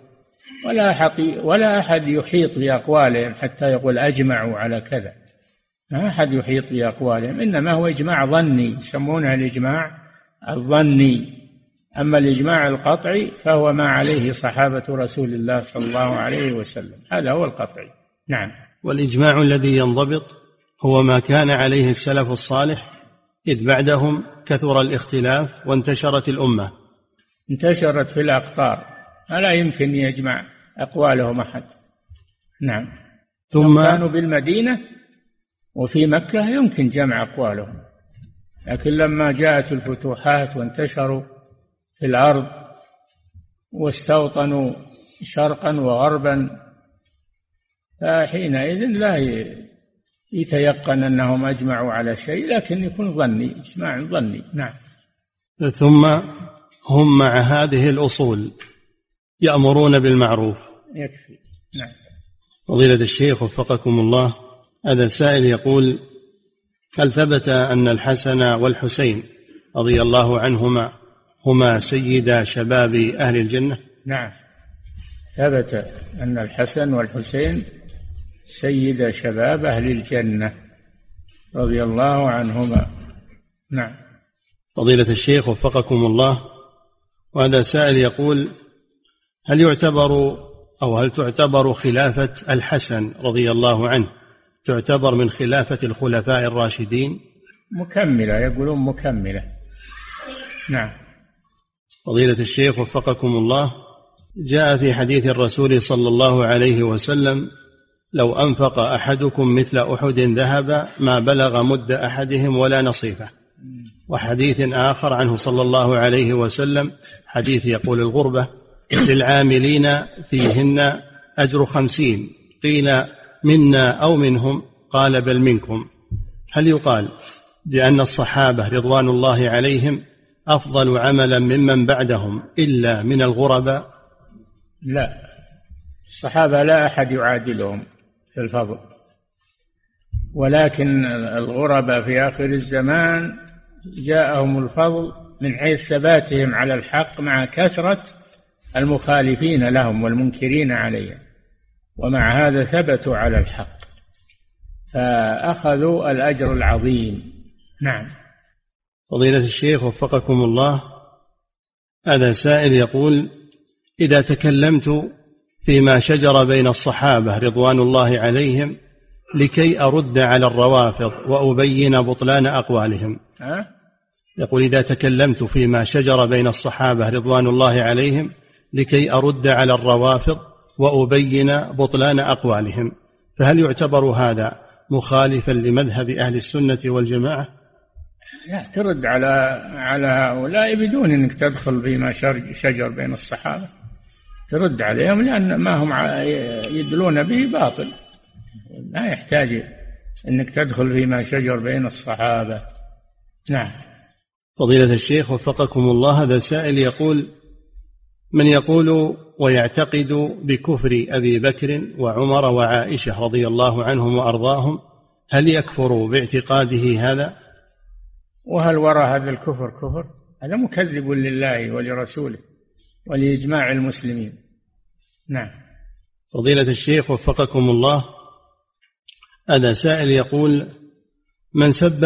ولا حقي ولا أحد يحيط بأقوالهم حتى يقول أجمعوا على كذا. ما أحد يحيط بأقوالهم إنما هو إجماع ظني يسمونه الإجماع الظني. أما الإجماع القطعي فهو ما عليه صحابة رسول الله صلى الله عليه وسلم. هذا هو القطعي. نعم. والإجماع الذي ينضبط هو ما كان عليه السلف الصالح إذ بعدهم كثر الاختلاف وانتشرت الأمة. انتشرت في الأقطار. فلا يمكن يجمع أقوالهم أحد. نعم. ثم كانوا بالمدينة وفي مكة يمكن جمع أقوالهم. لكن لما جاءت الفتوحات وانتشروا في الأرض واستوطنوا شرقا وغربا فحينئذ لا يتيقن أنهم أجمعوا على شيء لكن يكون ظني إجماع ظني. نعم. ثم هم مع هذه الأصول. يأمرون بالمعروف. يكفي. نعم. فضيلة الشيخ وفقكم الله هذا سائل يقول هل ثبت أن الحسن والحسين رضي الله عنهما هما سيدا شباب أهل الجنة؟ نعم. ثبت أن الحسن والحسين سيد شباب أهل الجنة رضي الله عنهما. نعم. فضيلة الشيخ وفقكم الله وهذا سائل يقول هل يعتبر أو هل تعتبر خلافة الحسن رضي الله عنه تعتبر من خلافة الخلفاء الراشدين؟ مكملة يقولون مكملة. نعم. فضيلة الشيخ وفقكم الله جاء في حديث الرسول صلى الله عليه وسلم لو أنفق أحدكم مثل أحد ذهب ما بلغ مد أحدهم ولا نصيفه. وحديث آخر عنه صلى الله عليه وسلم حديث يقول الغربة للعاملين فيهن أجر خمسين. قيل منا أو منهم؟ قال بل منكم. هل يقال بأن الصحابة رضوان الله عليهم أفضل عملا ممن بعدهم إلا من الغرباء؟ لا. الصحابة لا أحد يعادلهم في الفضل. ولكن الغرباء في آخر الزمان جاءهم الفضل من حيث ثباتهم على الحق مع كثرة المخالفين لهم والمنكرين عليهم. ومع هذا ثبتوا على الحق. فأخذوا الأجر العظيم. نعم. فضيلة الشيخ وفقكم الله هذا سائل يقول إذا تكلمت فيما شجر بين الصحابة رضوان الله عليهم لكي أرد على الروافض وأبين بطلان أقوالهم. أه؟ يقول إذا تكلمت فيما شجر بين الصحابة رضوان الله عليهم لكي أرد على الروافض وأبين بطلان أقوالهم. فهل يعتبر هذا مخالفا لمذهب أهل السنة والجماعة؟ لا ترد على على هؤلاء بدون إنك تدخل فيما شجر بين الصحابة. ترد عليهم لأن ما هم يدلون به باطل. لا يحتاج إنك تدخل فيما شجر بين الصحابة. نعم. فضيلة الشيخ وفقكم الله هذا سائل يقول من يقول ويعتقد بكفر أبي بكر وعمر وعائشة رضي الله عنهم وأرضاهم هل يكفر باعتقاده هذا؟ وهل وراء هذا الكفر كفر؟ هذا مكذب لله ولرسوله ولإجماع المسلمين. نعم. فضيلة الشيخ وفقكم الله هذا سائل يقول من سب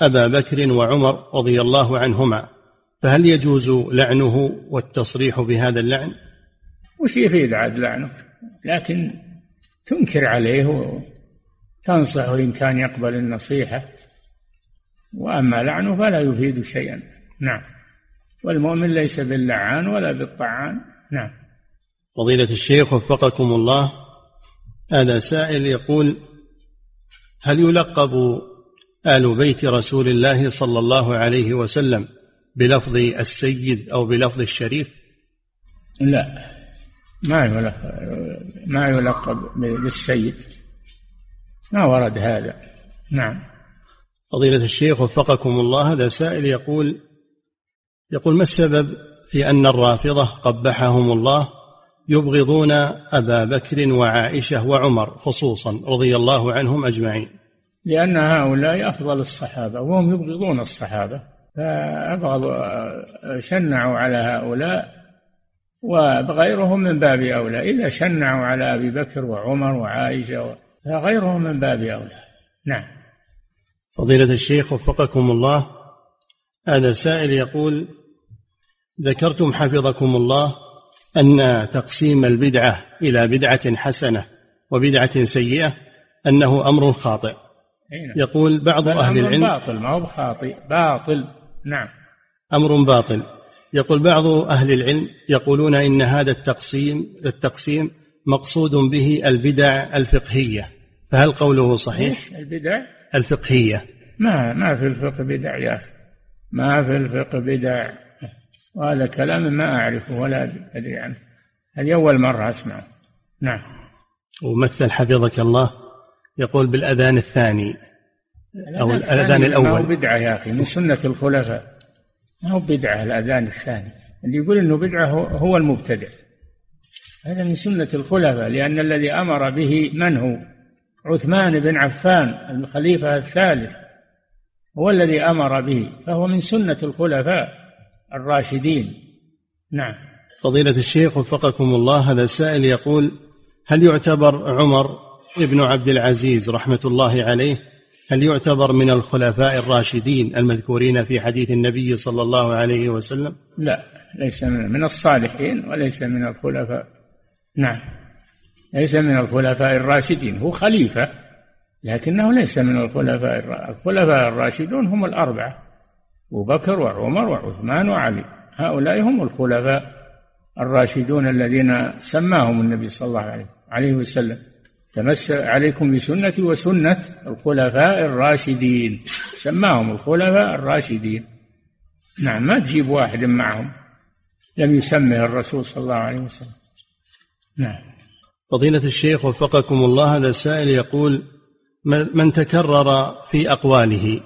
أبا بكر وعمر رضي الله عنهما فهل يجوز لعنه والتصريح بهذا اللعن؟ وش يفيد عاد لعنه؟ لكن تنكر عليه وتنصحه إن كان يقبل النصيحة. وأما لعنه فلا يفيد شيئا. نعم. والمؤمن ليس باللعان ولا بالطعان. نعم. فضيلة الشيخ وفقكم الله هذا سائل يقول هل يلقب آل بيت رسول الله صلى الله عليه وسلم بلفظ السيد أو بلفظ الشريف؟ لا. ما يلقب ما يلقب بالسيد. ما ورد هذا. نعم. فضيلة الشيخ وفقكم الله هذا سائل يقول يقول ما السبب في أن الرافضة قبحهم الله يبغضون أبا بكر وعائشة وعمر خصوصا رضي الله عنهم أجمعين؟ لأن هؤلاء أفضل الصحابة وهم يبغضون الصحابة. فأبغضوا شنعوا على هؤلاء وغيرهم من باب أولى. إذا شنعوا على أبي بكر وعمر وعائشة فغيرهم من باب أولى. نعم. فضيلة الشيخ وفقكم الله هذا سائل يقول ذكرتم حفظكم الله أن تقسيم البدعة إلى بدعة حسنة وبدعة سيئة أنه أمر خاطئ. نعم. يقول بعض أهل العلم باطل ما هو بخاطئ باطل. نعم. أمر باطل. يقول بعض أهل العلم يقولون إن هذا التقسيم التقسيم مقصود به البدع الفقهية. فهل قوله صحيح؟ البدع؟ الفقهية. ما ما في الفقه بدع يا أخي. ما في الفقه بدع. وهذا كلام ما أعرفه ولا أدري عنه. هذه أول مرة أسمعه. نعم. ومثل حفظك الله يقول بالأذان الثاني. أو الأذان الأول ما هو بدعة يا أخي من سنة الخلفاء. ما هو بدعة الأذان الثاني؟ اللي يقول أنه بدعة هو المبتدع. هذا من سنة الخلفاء لأن الذي أمر به من هو؟ عثمان بن عفان الخليفة الثالث. هو الذي أمر به فهو من سنة الخلفاء الراشدين. نعم. فضيلة الشيخ وفقكم الله هذا السائل يقول هل يعتبر عمر ابن عبد العزيز رحمة الله عليه هل يعتبر من الخلفاء الراشدين المذكورين في حديث النبي صلى الله عليه وسلم؟ لا ليس من الصالحين وليس من الخلفاء. نعم. ليس من الخلفاء الراشدين. هو خليفة لكنه ليس من الخلفاء الخلفاء الراشدون هم الأربعة. أبو بكر وعمر وعثمان وعلي. هؤلاء هم الخلفاء الراشدون الذين سماهم النبي صلى الله عليه وسلم. تمس عليكم بسنتي وسنة الخلفاء الراشدين. سماهم الخلفاء الراشدين. نعم ما تجيب واحد معهم. لم يسمه الرسول صلى الله عليه وسلم. نعم. فضيلة الشيخ وفقكم الله هذا السائل يقول من تكرر في أقواله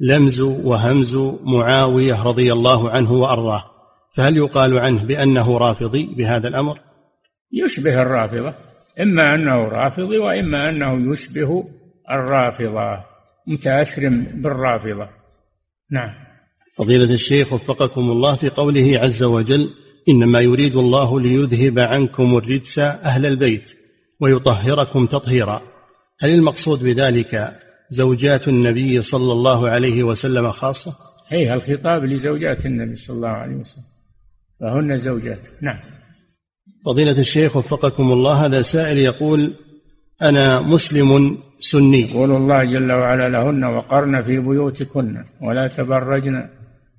لمز وهمز معاوية رضي الله عنه وأرضاه فهل يقال عنه بأنه رافضي بهذا الأمر؟ يشبه الرافضة. إما أنه رافضي وإما أنه يشبه الرافضة. متأثر بالرافضة. نعم. فضيلة الشيخ وفقكم الله في قوله عز وجل إنما يريد الله ليذهب عنكم الرجس أهل البيت ويطهركم تطهيرا. هل المقصود بذلك زوجات النبي صلى الله عليه وسلم خاصة؟ أي الخطاب لزوجات النبي صلى الله عليه وسلم. فهن زوجات. نعم. فضيلة الشيخ وفقكم الله هذا سائل يقول أنا مسلم سني. يقول الله جل وعلا لهن وقرن في بيوتكن ولا تبرجن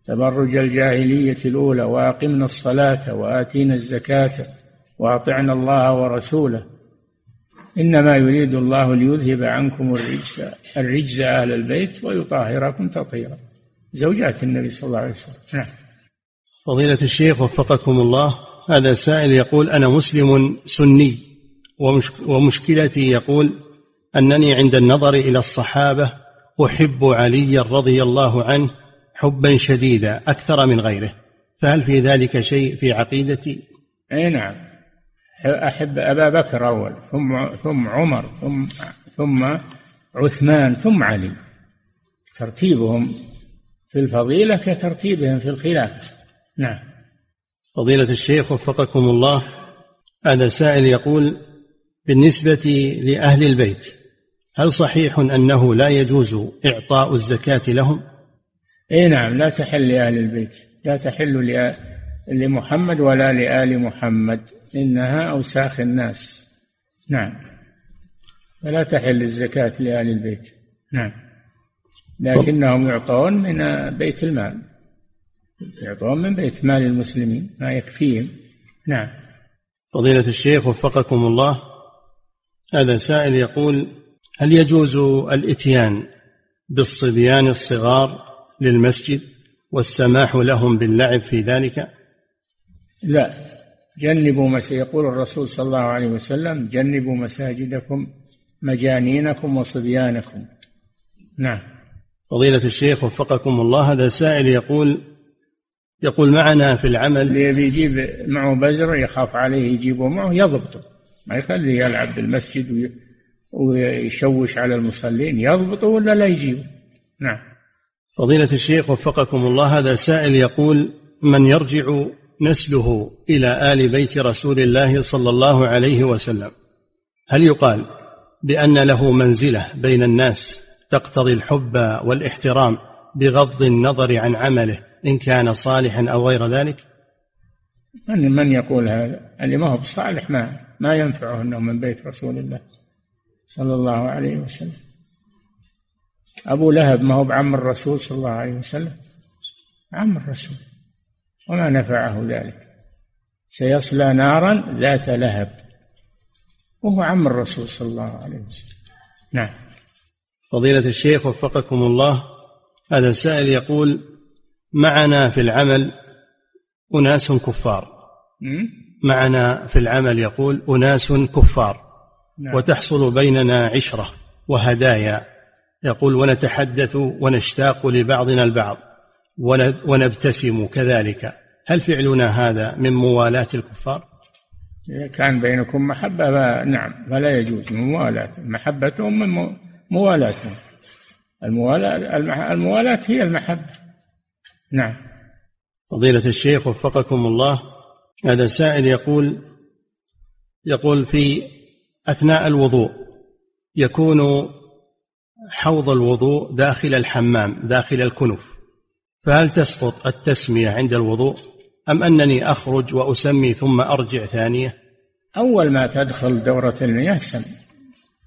تبرج الجاهلية الأولى وأقمنا الصلاة وآتينا الزكاة وأطعنا الله ورسوله. إنما يريد الله ليذهب عنكم الرجس الرجز أهل البيت ويطهركم تطهيرا. زوجات النبي صلى الله عليه وسلم. نعم. فضيلة الشيخ وفقكم الله هذا سائل يقول أنا مسلم سني ومشكلتي يقول أنني عند النظر إلى الصحابة أحب عليا رضي الله عنه حبا شديدا أكثر من غيره فهل في ذلك شيء في عقيدتي؟ أي نعم. أحب أبا بكر أول ثم ثم عمر ثم ثم عثمان ثم علي. ترتيبهم في الفضيلة كترتيبهم في الخلافة. نعم. فضيلة الشيخ وفقكم الله هذا سائل يقول بالنسبة لأهل البيت هل صحيح أنه لا يجوز إعطاء الزكاة لهم؟ إي نعم لا تحل لأهل البيت لا تحل لمحمد ولا لآل محمد إنها أوساخ الناس. نعم فلا تحل الزكاة لآل البيت. نعم لكنهم يعطون من بيت المال. يعطون من بيت مال المسلمين ما يكفيهم. نعم. فضيلة الشيخ وفقكم الله هذا سائل يقول هل يجوز الإتيان بالصبيان الصغار للمسجد والسماح لهم باللعب في ذلك؟ لا. جنبوا مس يقول الرسول صلى الله عليه وسلم جنبوا مساجدكم مجانينكم وصبيانكم. نعم. فضيلة الشيخ وفقكم الله هذا سائل يقول يقول معنا في العمل. اللي يبي يجيب معه بزر يخاف عليه يجيبه معه يضبطه. ما يخليه يلعب بالمسجد ويشوش على المصلين يضبطه ولا لا يجيبه؟ نعم. فضيلة الشيخ وفقكم الله هذا سائل يقول من يرجع نسله إلى آل بيت رسول الله صلى الله عليه وسلم هل يقال بأن له منزلة بين الناس تقتضي الحب والاحترام بغض النظر عن عمله إن كان صالحا أو غير ذلك؟ من من يقول هذا؟ اللي ما هو بصالح ما ما ينفعه أنه من بيت رسول الله صلى الله عليه وسلم. أبو لهب ما هو بعم الرسول صلى الله عليه وسلم؟ عم الرسول. وما نفعه ذلك. سيصلى نارا ذات لهب. وهو عم الرسول صلى الله عليه وسلم. نعم. فضيلة الشيخ وفقكم الله هذا السائل يقول معنا في العمل أناس كفار. معنا في العمل يقول أناس كفار. نعم. وتحصل بيننا عشرة وهدايا. يقول ونتحدث ونشتاق لبعضنا البعض. ونبتسم كذلك. هل فعلنا هذا من موالاة الكفار؟ إذا كان بينكم محبة. نعم فلا يجوز من موالاة. محبتهم من موالاتهم الموالاة الموالاة هي المحبة. نعم. فضيلة الشيخ وفقكم الله هذا سائل يقول يقول في أثناء الوضوء يكون حوض الوضوء داخل الحمام داخل الكنف فهل تسقط التسمية عند الوضوء؟ أم أنني أخرج وأسمي ثم أرجع ثانية؟ أول ما تدخل دورة المياه سم.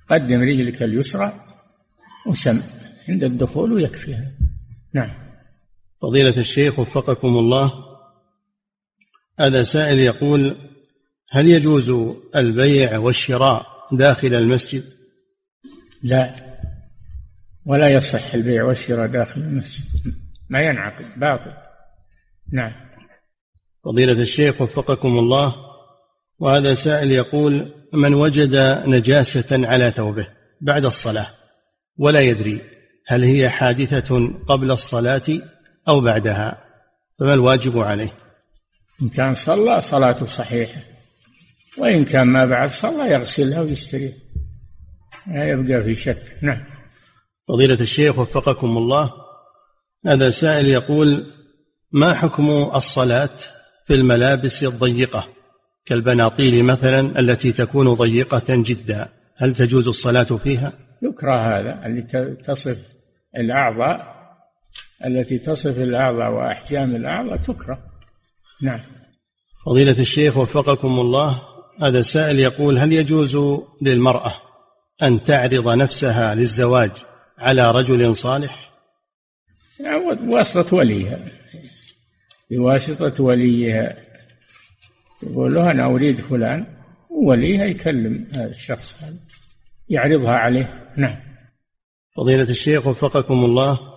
قدم رجلك اليسرى وسم. عند الدخول ويكفيها نعم. فضيلة الشيخ وفقكم الله. هذا سائل يقول هل يجوز البيع والشراء داخل المسجد؟ لا. ولا يصح البيع والشراء داخل المسجد. ما ينعقد باطل. نعم. فضيلة الشيخ وفقكم الله. وهذا سائل يقول من وجد نجاسة على ثوبه بعد الصلاة ولا يدري هل هي حادثة قبل الصلاة أو بعدها فما الواجب عليه؟ إن كان صلى صلاته صحيحة وإن كان ما بعد صلى يغسلها ويستريح. لا يبقى في شك. نعم. فضيلة الشيخ وفقكم الله هذا سائل يقول ما حكم الصلاة في الملابس الضيقة؟ كالبناطيل مثلا التي تكون ضيقة جدا هل تجوز الصلاة فيها؟ يكره هذا اللي تصف الأعضاء التي تصف الأعضاء وأحجام الأعضاء تكره. نعم. فضيلة الشيخ وفقكم الله هذا سائل يقول هل يجوز للمرأة أن تعرض نفسها للزواج على رجل صالح؟ بواسطة وليها. بواسطة وليها. يقول له أنا أريد فلان ووليها يكلم هذا الشخص هذا يعرضها عليه. نعم. فضيلة الشيخ وفقكم الله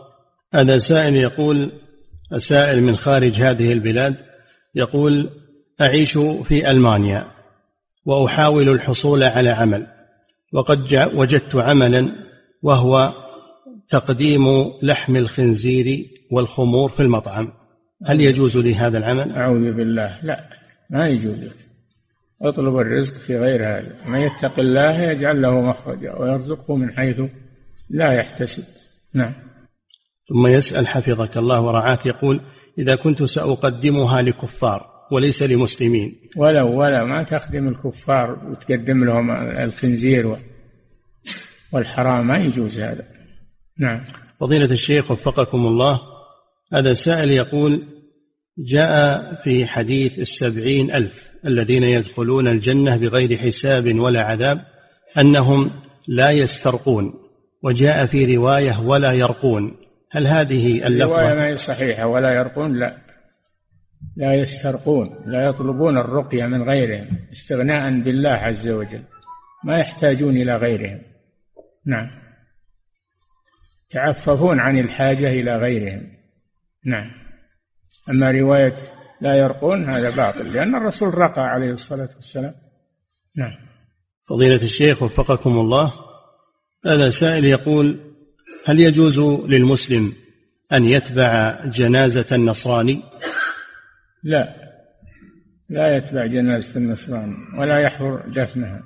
هذا سائل يقول سائل من خارج هذه البلاد يقول أعيش في ألمانيا وأحاول الحصول على عمل وقد وجدت عملا وهو تقديم لحم الخنزير والخمور في المطعم. هل يجوز لي هذا العمل؟ أعوذ بالله لا ما يجوز لك. اطلب الرزق في غير هذا. من يتق الله يجعل له مخرجا ويرزقه من حيث لا يحتسب. نعم. ثم يسأل حفظك الله ورعاك يقول إذا كنت سأقدمها لكفار وليس لمسلمين. ولو ولا ما تخدم الكفار وتقدم لهم الخنزير والحرام ما يجوز هذا. نعم. فضيلة الشيخ وفقكم الله هذا سائل يقول جاء في حديث السبعين ألف الذين يدخلون الجنة بغير حساب ولا عذاب أنهم لا يسترقون وجاء في رواية ولا يرقون. هل هذه اللفظة؟ رواية ما هي صحيحة ولا يرقون لا. لا يسترقون لا يطلبون الرقية من غيرهم استغناء بالله عز وجل. ما يحتاجون إلى غيرهم. نعم. تعففون عن الحاجة إلى غيرهم. نعم. أما رواية لا يرقون هذا باطل لأن الرسول رقى عليه الصلاة والسلام. نعم. فضيلة الشيخ وفقكم الله. هذا سائل يقول هل يجوز للمسلم أن يتبع جنازة النصراني؟ لا. لا يتبع جنازة النصراني ولا يحضر دفنها.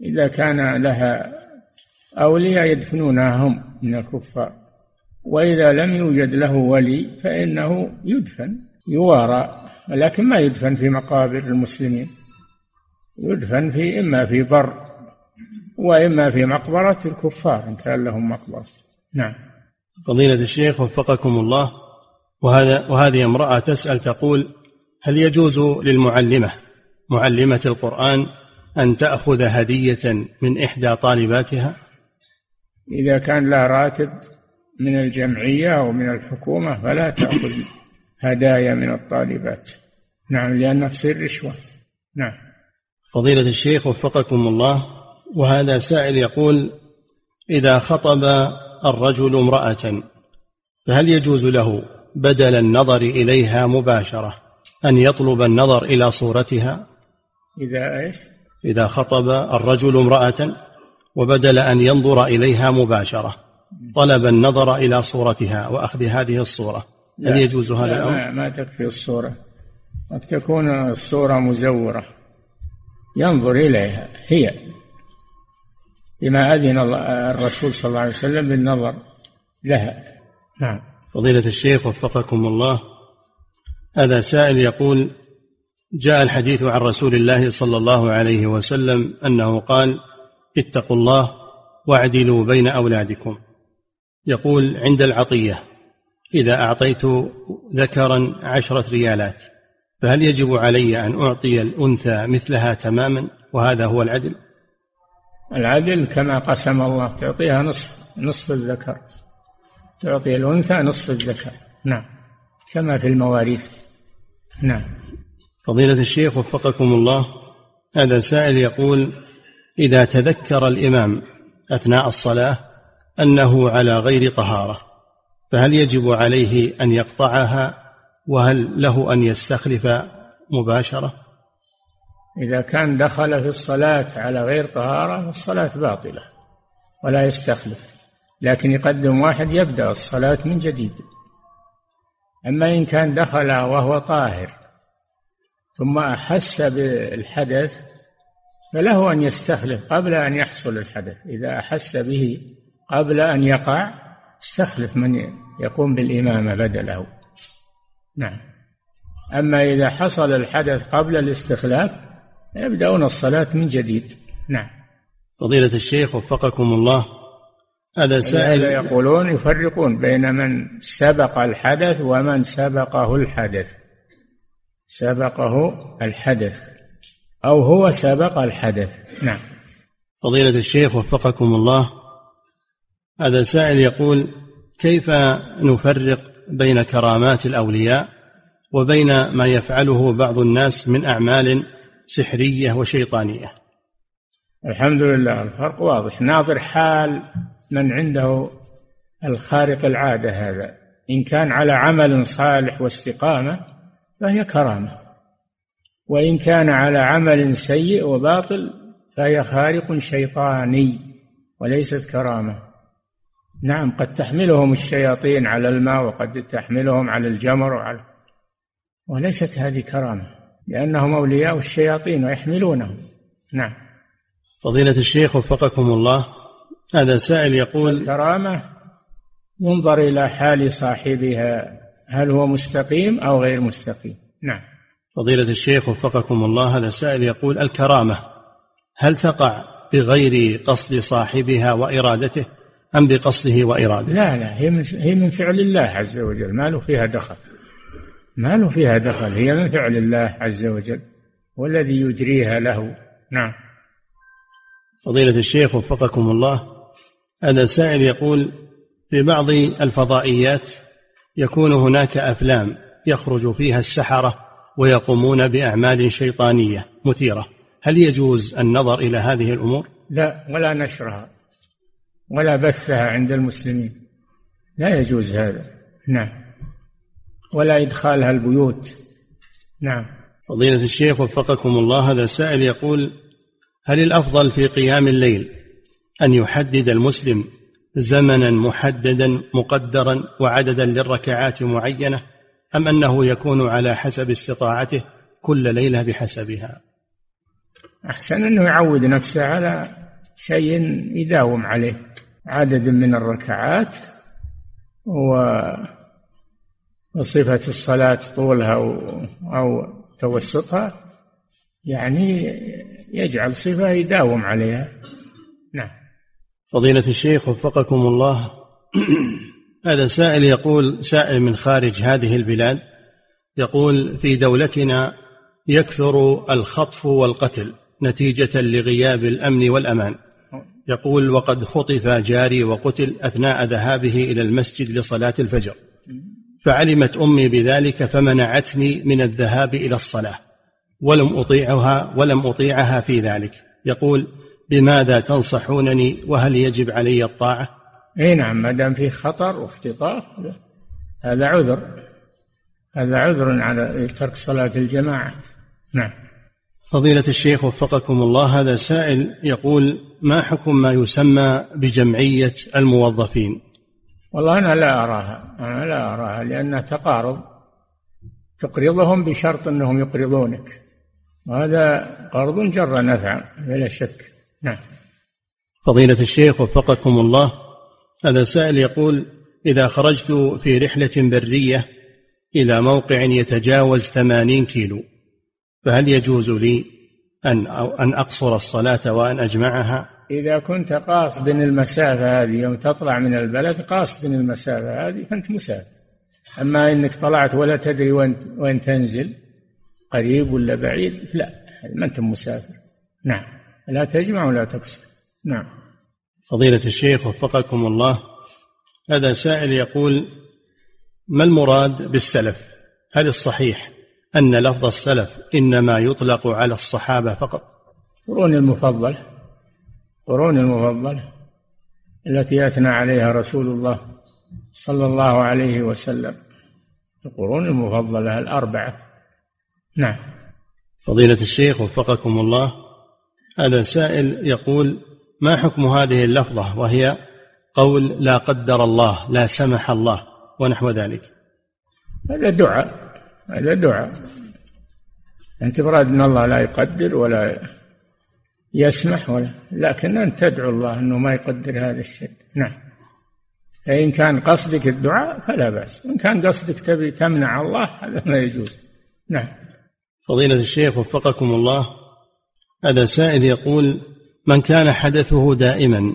إذا كان لها أولياء يدفنونها هم من الكفار. وإذا لم يوجد له ولي فإنه يدفن يوارى ولكن ما يدفن في مقابر المسلمين. يدفن في إما في بر وإما في مقبرة الكفار إن كان لهم مقبرة. نعم. فضيلة الشيخ وفقكم الله وهذا وهذه امرأة تسأل تقول هل يجوز للمعلمة معلمة القرآن أن تأخذ هدية من إحدى طالباتها؟ إذا كان لا راتب من الجمعية أو من الحكومة فلا تأخذ هدايا من الطالبات. نعم لأنها تصير رشوة نعم. فضيلة الشيخ وفقكم الله وهذا سائل يقول إذا خطب الرجل امرأة فهل يجوز له بدل النظر إليها مباشرة أن يطلب النظر إلى صورتها؟ إذا إيش؟ إذا خطب الرجل امرأة وبدل أن ينظر إليها مباشرة طلب النظر إلى صورتها وأخذ هذه الصورة هل يجوز هذا الأمر؟ ما, ما تكفي الصورة. قد تكون الصورة مزورة ينظر إليها هي. بما أذن الرسول صلى الله عليه وسلم بالنظر لها. نعم. فضيلة الشيخ وفقكم الله. هذا سائل يقول جاء الحديث عن رسول الله صلى الله عليه وسلم أنه قال اتقوا الله واعدلوا بين أولادكم. يقول عند العطية إذا أعطيت ذكرا عشرة ريالات فهل يجب علي أن أعطي الأنثى مثلها تماما؟ وهذا هو العدل؟ العدل كما قسم الله تعطيها نصف نصف الذكر. تعطي الأنثى نصف الذكر. نعم. كما في المواريث. نعم. فضيلة الشيخ وفقكم الله هذا سائل يقول إذا تذكر الإمام أثناء الصلاة أنه على غير طهارة فهل يجب عليه أن يقطعها؟ وهل له أن يستخلف مباشرة؟ إذا كان دخل في الصلاة على غير طهارة فالصلاة باطلة ولا يستخلف. لكن يقدم واحد يبدأ الصلاة من جديد. أما إن كان دخل وهو طاهر ثم أحس بالحدث فله أن يستخلف قبل أن يحصل الحدث. إذا أحس به قبل أن يقع استخلف من يقوم بالإمامة بدله. نعم. أما إذا حصل الحدث قبل الاستخلاف يبدأون الصلاة من جديد. نعم. فضيلة الشيخ وفقكم الله هذا سائل يقولون يفرقون بين من سبق الحدث ومن سبقه الحدث. سبقه الحدث أو هو سبق الحدث. نعم. فضيلة الشيخ وفقكم الله هذا سائل يقول كيف نفرق بين كرامات الأولياء وبين ما يفعله بعض الناس من أعمال سحرية وشيطانية. الحمد لله. الفرق واضح. ناظر حال من عنده الخارق العادة هذا. إن كان على عمل صالح واستقامة فهي كرامة. وإن كان على عمل سيء وباطل فهي خارق شيطاني وليست كرامة. نعم قد تحملهم الشياطين على الماء وقد تحملهم على الجمر وعلى وليست هذه كرامة. لأنهم أولياء الشياطين ويحملونهم. نعم. فضيلة الشيخ وفقكم الله هذا سائل يقول الكرامة ينظر إلى حال صاحبها هل هو مستقيم أو غير مستقيم؟ نعم. فضيلة الشيخ وفقكم الله هذا سائل يقول الكرامة هل تقع بغير قصد صاحبها وإرادته أم بقصده وإرادته لا لا هي من, هي من فعل الله عز وجل ما له فيها دخل. ما له فيها دخل هي من فعل الله عز وجل والذي يجريها له. نعم. فضيلة الشيخ وفقكم الله هذا سائل يقول في بعض الفضائيات يكون هناك أفلام يخرج فيها السحرة ويقومون بأعمال شيطانية مثيرة. هل يجوز النظر إلى هذه الأمور؟ لا ولا نشرها ولا بثها عند المسلمين. لا يجوز هذا. نعم. ولا إدخالها البيوت. نعم. فضيلة الشيخ وفقكم الله هذا سائل يقول هل الأفضل في قيام الليل أن يحدد المسلم زمنا محددا مقدرا وعددا للركعات معينة أم أنه يكون على حسب استطاعته كل ليلة بحسبها؟ أحسن أنه يعود نفسه على شيء يداوم عليه عدد من الركعات و وصفة الصلاة طولها أو, توسطها يعني يجعل صفة يداوم عليها. نعم. فضيلة الشيخ وفقكم الله. هذا سائل يقول سائل من خارج هذه البلاد يقول في دولتنا يكثر الخطف والقتل نتيجة لغياب الأمن والأمان. يقول وقد خطف جاري وقتل أثناء ذهابه إلى المسجد لصلاة الفجر. فعلمت أمي بذلك فمنعتني من الذهاب إلى الصلاة ولم أطيعها ولم أطيعها في ذلك. يقول بماذا تنصحونني؟ وهل يجب علي الطاعة؟ إي نعم ما دام فيه خطر واختطاف هذا عذر. هذا عذر على ترك صلاة الجماعة. نعم. فضيلة الشيخ وفقكم الله هذا سائل يقول ما حكم ما يسمى بجمعية الموظفين؟ والله أنا لا أراها. أنا لا أراها لأنها تقارض تقرضهم بشرط أنهم يقرضونك. وهذا قرض جر نفعا بلا شك. نعم. فضيلة الشيخ وفقكم الله. هذا سائل يقول إذا خرجت في رحلة برية إلى موقع يتجاوز ثمانين كيلو فهل يجوز لي أن أن أقصر الصلاة وأن أجمعها؟ إذا كنت قاصد المسافة هذه يوم تطلع من البلد قاصد المسافة هذه فأنت مسافر. أما إنك طلعت ولا تدري وين وين تنزل قريب ولا بعيد لا ما أنت مسافر. نعم. لا تجمع ولا تقصر نعم. فضيلة الشيخ وفقكم الله هذا سائل يقول ما المراد بالسلف؟ هل الصحيح أن لفظ السلف إنما يطلق على الصحابة فقط؟ قرون المفضل. قرون المفضلة التي أثنى عليها رسول الله صلى الله عليه وسلم. القرون المفضلة الأربعة. نعم. فضيلة الشيخ وفقكم الله هذا سائل يقول ما حكم هذه اللفظة وهي قول لا قدر الله لا سمح الله ونحو ذلك؟ هذا دعاء. هذا دعاء. أنت براد أن الله لا يقدر ولا يسمح ولا؟ لكن أنت تدعو الله أنه ما يقدر هذا الشيء. نعم. فإن كان قصدك الدعاء فلا بأس. وإن كان قصدك تبي تمنع الله هذا ما يجوز. نعم. فضيلة الشيخ وفقكم الله. هذا سائل يقول من كان حدثه دائما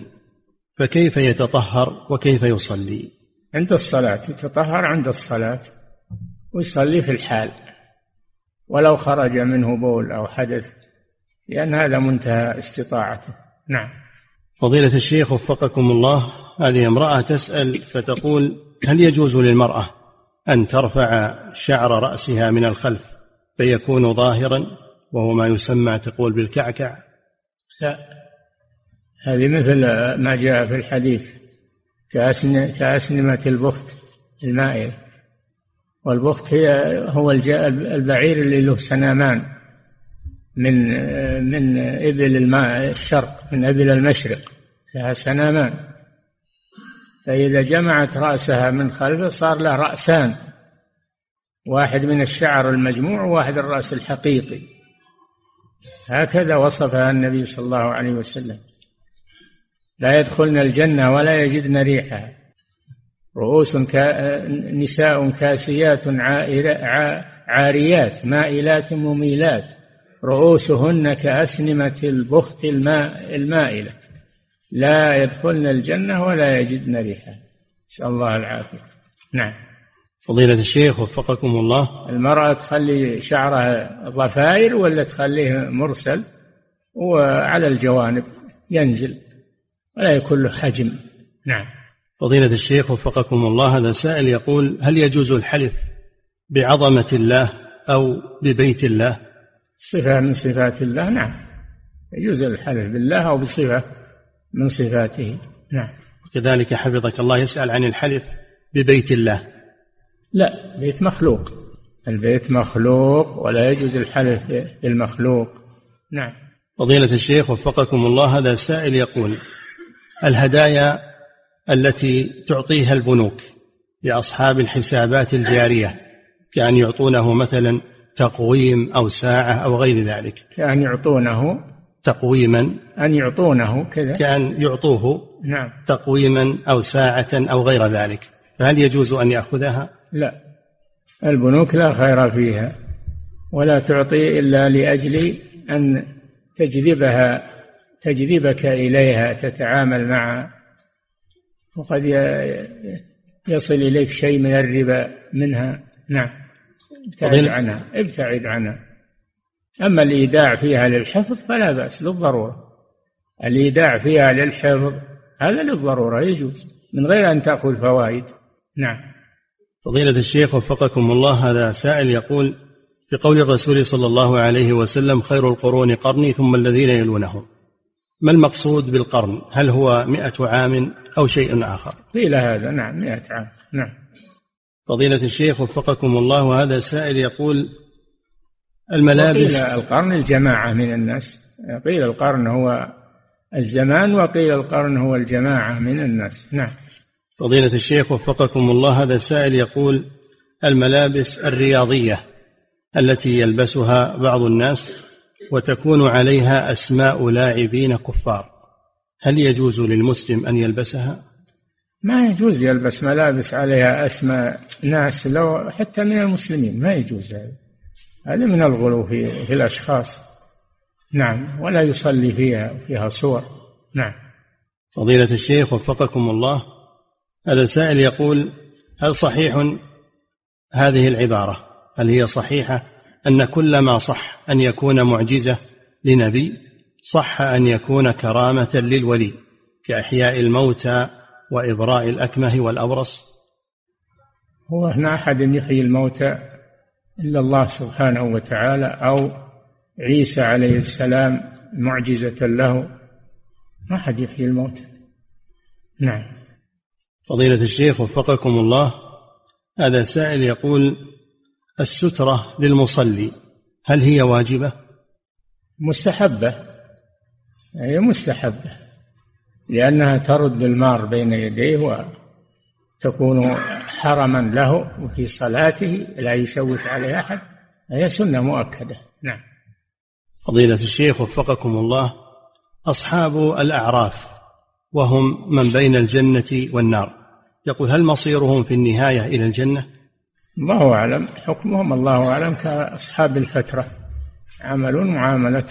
فكيف يتطهر وكيف يصلي؟ عند الصلاة يتطهر عند الصلاة ويصلي في الحال. ولو خرج منه بول أو حدث لأن هذا منتهى استطاعته. نعم. فضيلة الشيخ وفقكم الله هذه امرأة تسأل فتقول هل يجوز للمرأة أن ترفع شعر رأسها من الخلف فيكون ظاهرا وهو ما يسمى تقول بالكعكع؟ لا. هذه مثل ما جاء في الحديث كأسنمة البخت المائلة. والبخت هي هو البعير اللي له سنامان. من من إبل الماء الشرق من إبل المشرق لها سنامان. فإذا جمعت رأسها من خلفه صار له رأسان واحد من الشعر المجموع وواحد الرأس الحقيقي. هكذا وصفها النبي صلى الله عليه وسلم. لا يدخلن الجنة ولا يجدن ريحها. رؤوس كا نساء كاسيات عاريات مائلات مميلات. رؤوسهن كأسنمة البخت الماء المائلة. لا يدخلن الجنة ولا يجدن ريحها نسأل الله العافية. نعم. فضيلة الشيخ وفقكم الله. المرأة تخلي شعرها ضفائر ولا تخليه مرسل؟ وعلى الجوانب ينزل ولا يكون له حجم. نعم. فضيلة الشيخ وفقكم الله. هذا سائل يقول هل يجوز الحلف بعظمة الله أو ببيت الله؟ صفة من صفات الله نعم. يجوز الحلف بالله أو بصفة من صفاته. نعم. وكذلك حفظك الله يسأل عن الحلف ببيت الله. لا بيت مخلوق. البيت مخلوق ولا يجوز الحلف بالمخلوق نعم. فضيلة الشيخ وفقكم الله هذا سائل يقول الهدايا التي تعطيها البنوك لأصحاب الحسابات الجارية كأن يعطونه مثلا تقويم أو ساعة أو غير ذلك. كأن يعطونه. تقويما. أن يعطونه كذا. كأن يعطوه. نعم. تقويما أو ساعة أو غير ذلك. فهل يجوز أن يأخذها؟ لا. البنوك لا خير فيها ولا تعطي إلا لأجل أن تجذبها تجذبك إليها تتعامل مع وقد يصل إليك شيء من الربا منها. نعم. ابتعد عنها ابتعد عنها. أما الإيداع فيها للحفظ فلا بأس للضرورة. الإيداع فيها للحفظ هذا للضرورة يجوز من غير أن تأخذ فوائد. نعم. فضيلة الشيخ وفقكم الله هذا سائل يقول في قول الرسول صلى الله عليه وسلم خير القرون قرني ثم الذين يلونهم. ما المقصود بالقرن؟ هل هو مئة عام أو شيء آخر؟ قيل هذا نعم مئة عام نعم. فضيلة الشيخ وفقكم الله وهذا سائل يقول الملابس قيل القرن الجماعة من الناس. قيل القرن هو الزمان وقيل القرن هو الجماعة من الناس. نعم. فضيلة الشيخ وفقكم الله هذا سائل يقول الملابس الرياضية التي يلبسها بعض الناس وتكون عليها أسماء لاعبين كفار هل يجوز للمسلم أن يلبسها؟ ما يجوز يلبس ملابس عليها أسماء ناس لو حتى من المسلمين ما يجوز هذا. هذا من الغلو في, في الأشخاص. نعم ولا يصلي فيها فيها صور. نعم. فضيلة الشيخ وفقكم الله. هذا السائل يقول هل صحيح هذه العبارة؟ هل هي صحيحة أن كل ما صح أن يكون معجزة لنبي صح أن يكون كرامة للولي كإحياء الموتى وإبراء الأكمه والأبرص؟ هو هنا أحد يحيي الموتى إلا الله سبحانه وتعالى أو عيسى عليه السلام معجزة له. ما أحد يحيي الموتى نعم. فضيلة الشيخ وفقكم الله هذا سائل يقول السترة للمصلي هل هي واجبة؟ مستحبة. هي مستحبة. لأنها ترد المار بين يديه وتكون حرما له في صلاته لا يشوش عليه أحد. هي سنة مؤكدة. نعم. فضيلة الشيخ وفقكم الله أصحاب الأعراف وهم من بين الجنة والنار. يقول هل مصيرهم في النهاية إلى الجنة؟ الله أعلم. حكمهم الله أعلم. كأصحاب الفترة. عمل معاملة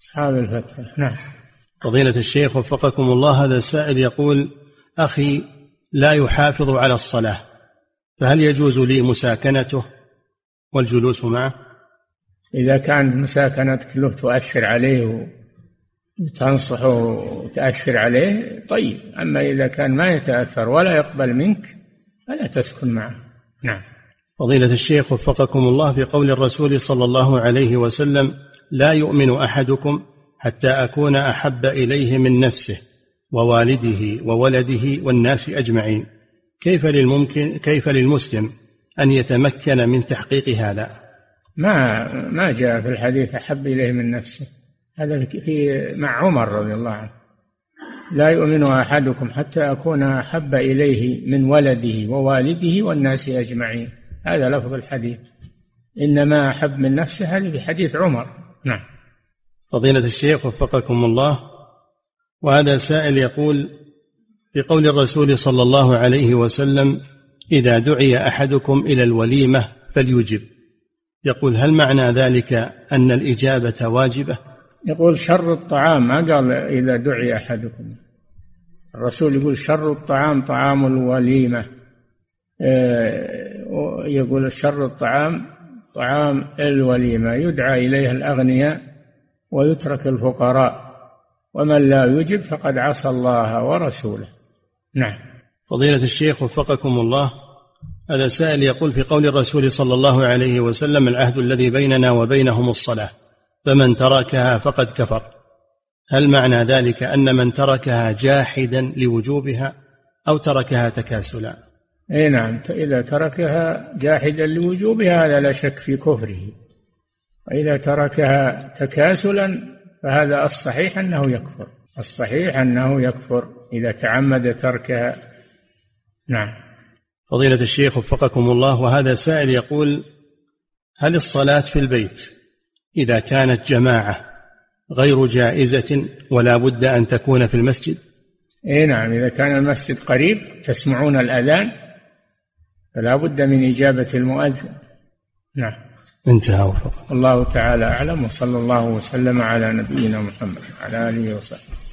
أصحاب الفترة. نعم. فضيلة الشيخ وفقكم الله هذا السائل يقول أخي لا يحافظ على الصلاة فهل يجوز لي مساكنته والجلوس معه؟ إذا كانت مساكنتك له تؤثر عليه وتنصحه وتأثر عليه طيب. أما إذا كان ما يتأثر ولا يقبل منك فلا تسكن معه. نعم. فضيلة الشيخ وفقكم الله في قول الرسول صلى الله عليه وسلم لا يؤمن أحدكم حتى أكون أحب إليه من نفسه ووالده وولده والناس أجمعين. كيف للممكن كيف للمسلم أن يتمكن من تحقيق هذا؟ ما ما جاء في الحديث أحب إليه من نفسه. هذا في مع عمر رضي الله عنه. لا يؤمن أحدكم حتى أكون أحب إليه من ولده ووالده والناس أجمعين. هذا لفظ الحديث. إنما أحب من نفسه هذه في حديث عمر. نعم. فضيلة الشيخ وفقكم الله وهذا سائل يقول في قول الرسول صلى الله عليه وسلم إذا دعي أحدكم إلى الوليمة فليجب. يقول هل معنى ذلك أن الإجابة واجبة؟ يقول شر الطعام. ما قال إذا دعي أحدكم. الرسول يقول شر الطعام طعام الوليمة. آه، يقول شر الطعام طعام الوليمة. يدعى إليها الأغنياء ويترك الفقراء. ومن لا يجب فقد عصى الله ورسوله. نعم. فضيلة الشيخ وفقكم الله هذا سائل يقول في قول الرسول صلى الله عليه وسلم العهد الذي بيننا وبينهم الصلاة فمن تركها فقد كفر. هل معنى ذلك أن من تركها جاحدا لوجوبها أو تركها تكاسلا؟ اي نعم إذا تركها جاحدا لوجوبها هذا لا شك في كفره. وإذا تركها تكاسلا فهذا الصحيح أنه يكفر. الصحيح أنه يكفر إذا تعمد تركها. نعم. فضيلة الشيخ وفقكم الله وهذا سائل يقول هل الصلاة في البيت إذا كانت جماعة غير جائزة ولا بد أن تكون في المسجد؟ اي نعم إذا كان المسجد قريب تسمعون الأذان فلا بد من إجابة المؤذن. نعم. انتهى وفق الله تعالى أعلم وصلى الله وسلم على نبينا محمد وعلى آله وصحبه.